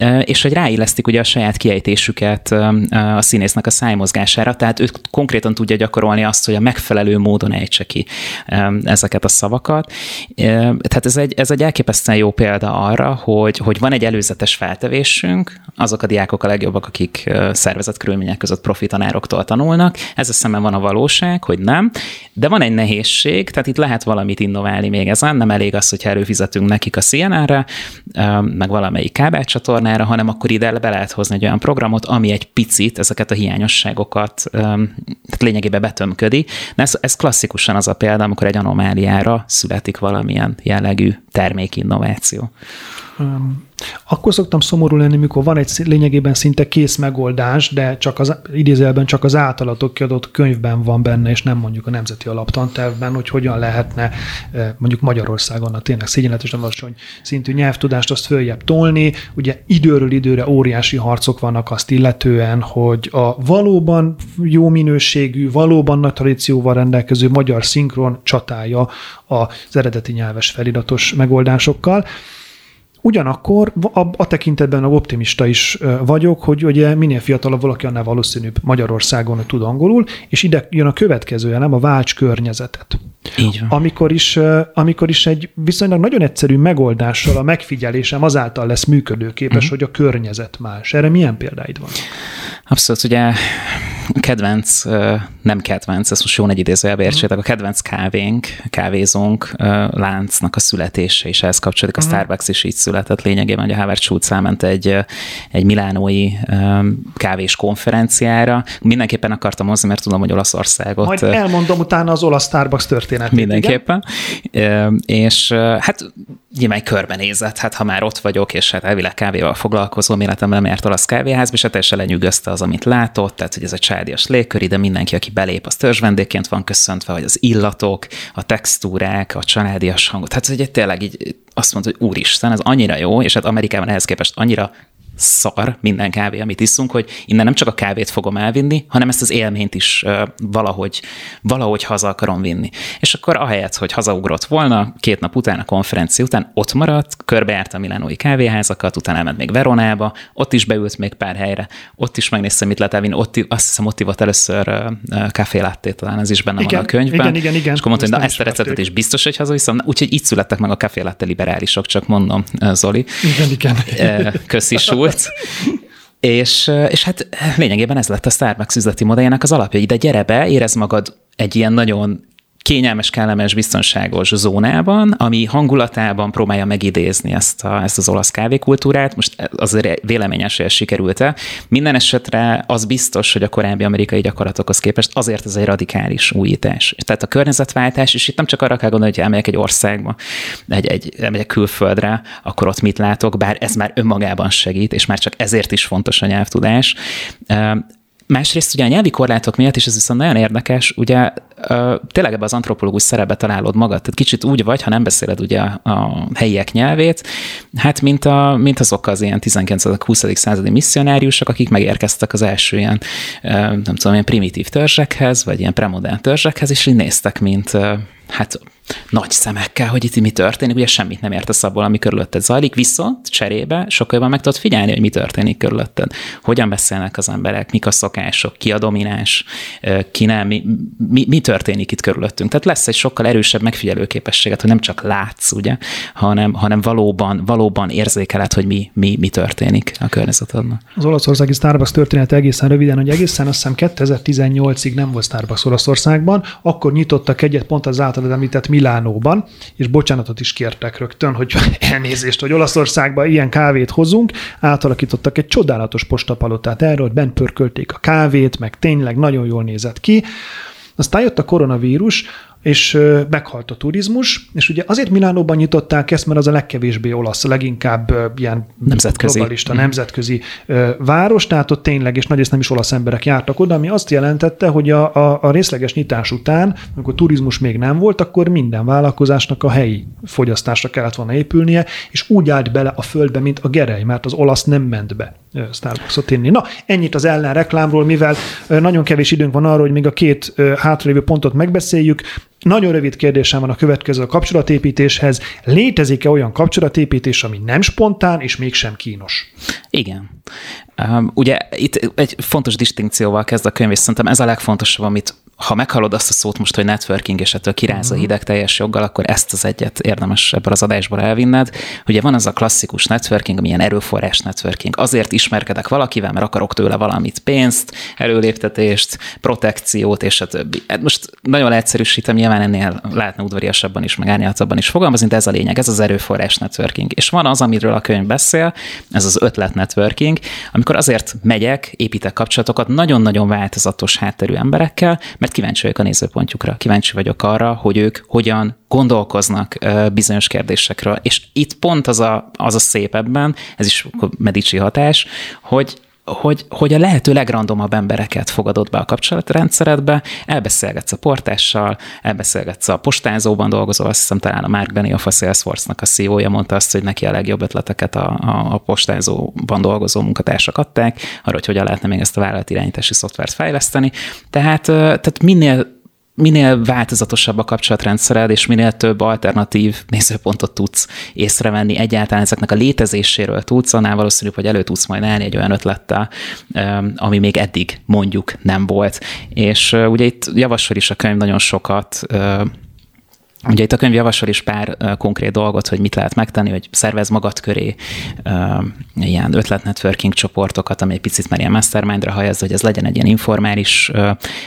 uh, és hogy ráillesztik ugye a saját kiejtésüket um, a színésznek a szájmozgására, tehát ő konkrétan tudja tudja gyakorolni azt, hogy a megfelelő módon ejtse ki ezeket a szavakat. Tehát ez egy, ez egy elképesztően jó példa arra, hogy, hogy van egy előzetes feltevésünk, azok a diákok a legjobbak, akik szervezett körülmények között profi tanároktól tanulnak, ez szemben van a valóság, hogy nem, de van egy nehézség, tehát itt lehet valamit innoválni még ezen, nem elég az, hogyha előfizetünk nekik a CNN-re, meg valamelyik kábelcsatornára, hanem akkor ide be lehet hozni egy olyan programot, ami egy picit ezeket a hiányosságokat, tehát lényegében betömködi. De ez, ez klasszikusan az a példa, amikor egy anomáliára születik valamilyen jellegű termékinnováció. Akkor szoktam szomorú lenni, mikor van egy lényegében szinte kész megoldás, de csak az idézelben csak az általatok kiadott könyvben van benne, és nem mondjuk a Nemzeti Alaptantervben, hogy hogyan lehetne mondjuk Magyarországon a tényleg szégyenletesen alacsony szintű nyelvtudást azt följebb tolni. Ugye időről időre óriási harcok vannak azt illetően, hogy a valóban jó minőségű, valóban nagy tradícióval rendelkező magyar szinkron csatája az eredeti nyelves feliratos megoldásokkal. Ugyanakkor a, a tekintetben optimista is vagyok, hogy ugye minél fiatalabb valaki, annál valószínűbb Magyarországon tud angolul, és ide jön a következő elem, a válts környezetet. Így van. Amikor is, amikor is egy viszonylag nagyon egyszerű megoldással a megfigyelésem azáltal lesz működőképes, uh-huh. hogy a környezet más. Erre milyen példáid van? Abszolút, ugye kedvenc, nem kedvenc, ezt most jó egy idézőjelbe mhm. értsétek, a kedvenc kávénk, kávézónk láncnak a születése, és ehhez kapcsolódik. A mhm. Starbucks is így született lényegében, hogy a Howard Schultz elment egy, egy milánói kávés konferenciára. Mindenképpen akartam hozni, mert tudom, hogy Olaszországot... Majd elmondom utána az olasz Starbucks történetét. Mindenképpen. Igen? És hát nyilván körbenézett, hát ha már ott vagyok, és hát elvileg kávéval foglalkozom, életemben nem járt olasz kávéházba, és hát teljesen lenyűgözte az, amit látott, tehát hogy ez a csádias légkör, ide mindenki, aki belép, az törzsvendégként van köszöntve, vagy az illatok, a textúrák, a családias hangot. Tehát hogy tényleg így azt mondta, hogy úristen, ez annyira jó, és hát Amerikában ehhez képest annyira szar minden kávé, amit iszunk, hogy innen nem csak a kávét fogom elvinni, hanem ezt az élményt is valahogy, valahogy haza akarom vinni. És akkor ahelyett, hogy hazaugrott volna, két nap után a konferencia után ott maradt, körbejárt a milánói kávéházakat, utána elment még Veronába, ott is beült még pár helyre, ott is megnéztem, mit lehet elvinni, ott, azt hiszem ott ivott először kávé talán ez is benne igen, van a könyvben. Igen, igen, igen. És akkor mondta, hogy na ezt a receptet is biztos, hogy hazaviszem. Úgyhogy így születtek meg a kávé liberálisok, csak mondom, Zoli. Igen, igen. Köszi, Schulz. És, és hát lényegében ez lett a Starbucks üzleti modelljának az alapja. Ide gyere be, érez magad egy ilyen nagyon kényelmes, kellemes, biztonságos zónában, ami hangulatában próbálja megidézni ezt, a, ezt az olasz kávékultúrát. Most azért véleményes, hogy sikerült-e. Minden esetre az biztos, hogy a korábbi amerikai gyakorlatokhoz képest azért ez egy radikális újítás. Tehát a környezetváltás, és itt nem csak arra kell gondolni, hogy elmegyek egy országba, egy, egy, elmegyek külföldre, akkor ott mit látok, bár ez már önmagában segít, és már csak ezért is fontos a nyelvtudás. Másrészt ugye a nyelvi korlátok miatt, és ez viszont nagyon érdekes, ugye tényleg ebbe az antropológus szerepbe találod magad. Tehát kicsit úgy vagy, ha nem beszéled ugye a helyiek nyelvét, hát mint, a, mint azok az ilyen 19.-20. századi misszionáriusok, akik megérkeztek az első ilyen, nem tudom, ilyen primitív törzsekhez, vagy ilyen premodern törzsekhez, és így néztek, mint hát nagy szemekkel, hogy itt mi történik, ugye semmit nem értesz abból, ami körülötted zajlik, viszont cserébe sokkal jobban meg tudod figyelni, hogy mi történik körülötted. Hogyan beszélnek az emberek, mik a szokások, ki a domináns, ki nem, mi, mi, mi történik itt körülöttünk. Tehát lesz egy sokkal erősebb megfigyelőképességet, hogy nem csak látsz, ugye, hanem, hanem valóban, valóban érzékeled, hogy mi, mi, mi történik a környezetedben. Az olaszországi Starbucks történet egészen röviden, hogy egészen azt hiszem 2018-ig nem volt Starbucks Olaszországban, akkor nyitottak egyet pont az általad említett Milánóban, és bocsánatot is kértek rögtön, hogy elnézést, hogy Olaszországban ilyen kávét hozunk, átalakítottak egy csodálatos postapalotát erről, hogy bent pörkölték a kávét, meg tényleg nagyon jól nézett ki. Aztán jött a koronavírus, és meghalt a turizmus, és ugye azért Milánóban nyitották ezt, mert az a legkevésbé olasz, a leginkább ilyen nemzetközi. globalista, mm. nemzetközi város, tehát ott tényleg, és nagyrészt nem is olasz emberek jártak oda, ami azt jelentette, hogy a, a, a részleges nyitás után, amikor turizmus még nem volt, akkor minden vállalkozásnak a helyi fogyasztásra kellett volna épülnie, és úgy állt bele a földbe, mint a gerej, mert az olasz nem ment be Starbucksot inni. Na, ennyit az ellen reklámról, mivel nagyon kevés időnk van arra, hogy még a két hátralévő pontot megbeszéljük. Nagyon rövid kérdésem van a következő a kapcsolatépítéshez. Létezik-e olyan kapcsolatépítés, ami nem spontán és mégsem kínos? Igen. Um, ugye itt egy fontos distinkcióval kezd a könyv, és szerintem ez a legfontosabb, amit ha meghallod azt a szót most, hogy networking, és ettől kiráz a mhm. hideg teljes joggal, akkor ezt az egyet érdemes ebből az adásból elvinned. Ugye van az a klasszikus networking, ami ilyen erőforrás networking. Azért ismerkedek valakivel, mert akarok tőle valamit, pénzt, előléptetést, protekciót, és a többi. Hát most nagyon leegyszerűsítem, nyilván ennél lehetne udvariasabban is, meg árnyaltabban is fogalmazni, de ez a lényeg, ez az erőforrás networking. És van az, amiről a könyv beszél, ez az ötlet networking, amikor azért megyek, építek kapcsolatokat nagyon-nagyon változatos hátterű emberekkel, mert kíváncsi vagyok a nézőpontjukra, kíváncsi vagyok arra, hogy ők hogyan gondolkoznak bizonyos kérdésekről. És itt pont az a, az a szép ebben, ez is Medici hatás, hogy hogy, hogy a lehető legrandomabb embereket fogadod be a kapcsolatrendszeredbe, elbeszélgetsz a portással, elbeszélgetsz a postázóban dolgozó, azt hiszem talán a Mark Benioff a Salesforce-nak a CEO-ja mondta azt, hogy neki a legjobb ötleteket a, a, a postázóban dolgozó munkatársak adták, arra, hogy hogyan lehetne még ezt a vállalatirányítási szoftvert fejleszteni. Tehát, tehát minél minél változatosabb a kapcsolatrendszered, és minél több alternatív nézőpontot tudsz észrevenni, egyáltalán ezeknek a létezéséről tudsz, annál valószínűbb, hogy elő tudsz majd állni egy olyan ötlettel, ami még eddig mondjuk nem volt. És ugye itt javasol is a könyv nagyon sokat Ugye itt a könyv javasol is pár konkrét dolgot, hogy mit lehet megtenni, hogy szervez magad köré ilyen ötletnetworking csoportokat, ami egy picit már ilyen mastermindra hajaz, hogy ez legyen egy ilyen informális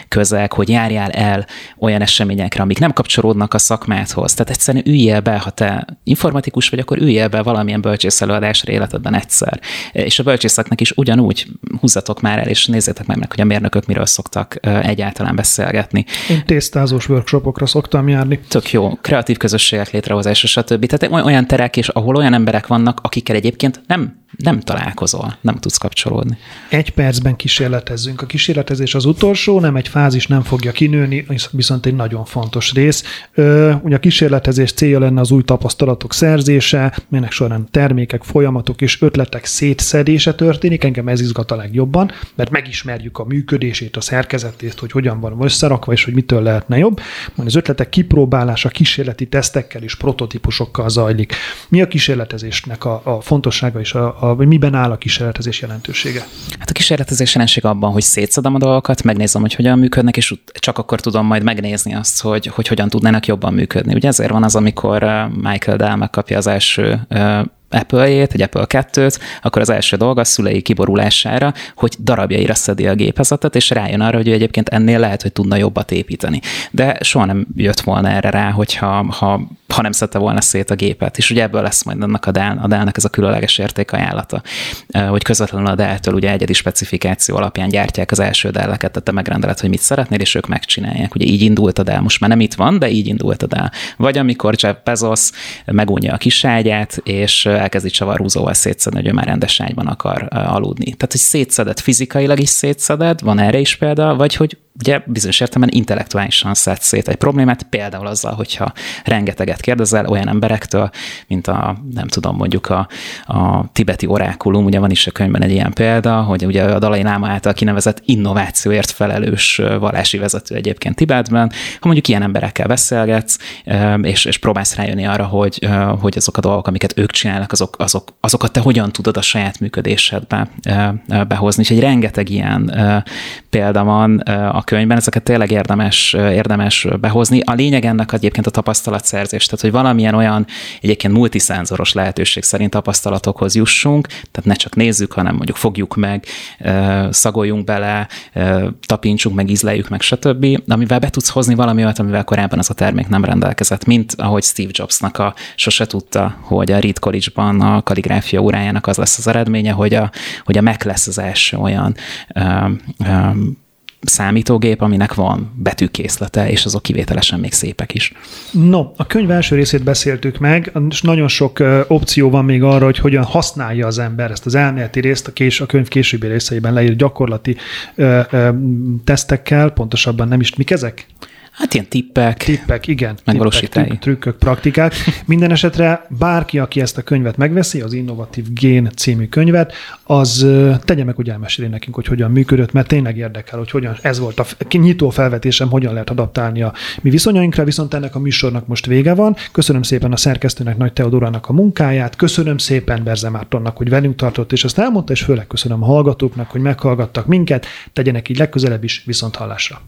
közeg, hogy járjál el olyan eseményekre, amik nem kapcsolódnak a szakmádhoz. Tehát egyszerűen üljél be, ha te informatikus vagy, akkor üljél be valamilyen bölcsész előadásra életedben egyszer. És a bölcsészeknek is ugyanúgy húzzatok már el, és nézzétek meg, meg hogy a mérnökök miről szoktak egyáltalán beszélgetni. Én tésztázós workshopokra szoktam járni. Tök jó kreatív közösségek létrehozása, stb. Tehát olyan terek, és ahol olyan emberek vannak, akikkel egyébként nem nem találkozol, nem tudsz kapcsolódni. Egy percben kísérletezzünk. A kísérletezés az utolsó, nem egy fázis nem fogja kinőni, viszont egy nagyon fontos rész. Ö, ugye a kísérletezés célja lenne az új tapasztalatok szerzése, melynek során termékek, folyamatok és ötletek szétszedése történik. Engem ez izgat a legjobban, mert megismerjük a működését, a szerkezetét, hogy hogyan van összerakva, és hogy mitől lehetne jobb. Majd az ötletek kipróbálása kísérleti tesztekkel és prototípusokkal zajlik. Mi a kísérletezésnek a, a fontossága és a, a, vagy miben áll a kísérletezés jelentősége? Hát a kísérletezés jelentőség abban, hogy szétszedem a dolgokat, megnézem, hogy hogyan működnek, és csak akkor tudom majd megnézni azt, hogy, hogy hogyan tudnának jobban működni. Ugye ezért van az, amikor Michael Dell megkapja az első Apple-jét, egy Apple 2-t, akkor az első dolga a szülei kiborulására, hogy darabjaira szedi a gépezetet, és rájön arra, hogy ő egyébként ennél lehet, hogy tudna jobbat építeni. De soha nem jött volna erre rá, hogyha ha, ha nem szedte volna szét a gépet. És ugye ebből lesz majd annak a Dell, a Dell-nek ez a különleges értékajánlata, hogy közvetlenül a Dell-től ugye egyedi specifikáció alapján gyártják az első Dell-eket, tehát te megrendeled, hogy mit szeretnél, és ők megcsinálják. Ugye így indult a Dell, most már nem itt van, de így indult a Dell. Vagy amikor Jeff Bezos megúnyja a kiságyát, és elkezdi csavarhúzóval szétszedni, hogy ő már rendes ágyban akar aludni. Tehát, hogy szétszedett fizikailag is szétszedett, van erre is példa, vagy hogy ugye bizonyos értelemben intellektuálisan szed szét egy problémát, például azzal, hogyha rengeteget kérdezel olyan emberektől, mint a, nem tudom, mondjuk a, a tibeti orákulum, ugye van is a könyvben egy ilyen példa, hogy ugye a Dalai Láma által kinevezett innovációért felelős vallási vezető egyébként Tibetben, ha mondjuk ilyen emberekkel beszélgetsz, és, és próbálsz rájönni arra, hogy, hogy azok a dolgok, amiket ők csinálnak, azok, azok, azokat te hogyan tudod a saját működésedbe behozni. Egy rengeteg ilyen példa van a könyvben, ezeket tényleg érdemes, érdemes behozni. A lényeg ennek egyébként a tapasztalatszerzés, tehát hogy valamilyen olyan egyébként multiszenzoros lehetőség szerint tapasztalatokhoz jussunk, tehát ne csak nézzük, hanem mondjuk fogjuk meg, szagoljunk bele, tapintsunk meg, ízleljük meg, stb., amivel be tudsz hozni valami olyat, amivel korábban az a termék nem rendelkezett, mint ahogy Steve Jobsnak a sose tudta, hogy a Reed College-ban a kaligráfia órájának az lesz az eredménye, hogy a, hogy a Mac lesz az első olyan um, um, számítógép, aminek van betűkészlete, és azok kivételesen még szépek is. No, a könyv első részét beszéltük meg, és nagyon sok opció van még arra, hogy hogyan használja az ember ezt az elméleti részt, a, kés, a könyv későbbi részeiben leírt gyakorlati ö, ö, tesztekkel, pontosabban nem is mik ezek? Hát ilyen tippek. Tippek, igen. Megvalósítani. Tippek, trükkök, praktikák. Minden esetre bárki, aki ezt a könyvet megveszi, az Innovatív Gén című könyvet, az tegye meg, hogy elmeséli nekünk, hogy hogyan működött, mert tényleg érdekel, hogy hogyan, ez volt a nyitó felvetésem, hogyan lehet adaptálni a mi viszonyainkra, viszont ennek a műsornak most vége van. Köszönöm szépen a szerkesztőnek, Nagy Teodorának a munkáját, köszönöm szépen Berze Mártonnak, hogy velünk tartott, és azt elmondta, és főleg köszönöm a hallgatóknak, hogy meghallgattak minket, tegyenek így legközelebb is viszont hallásra.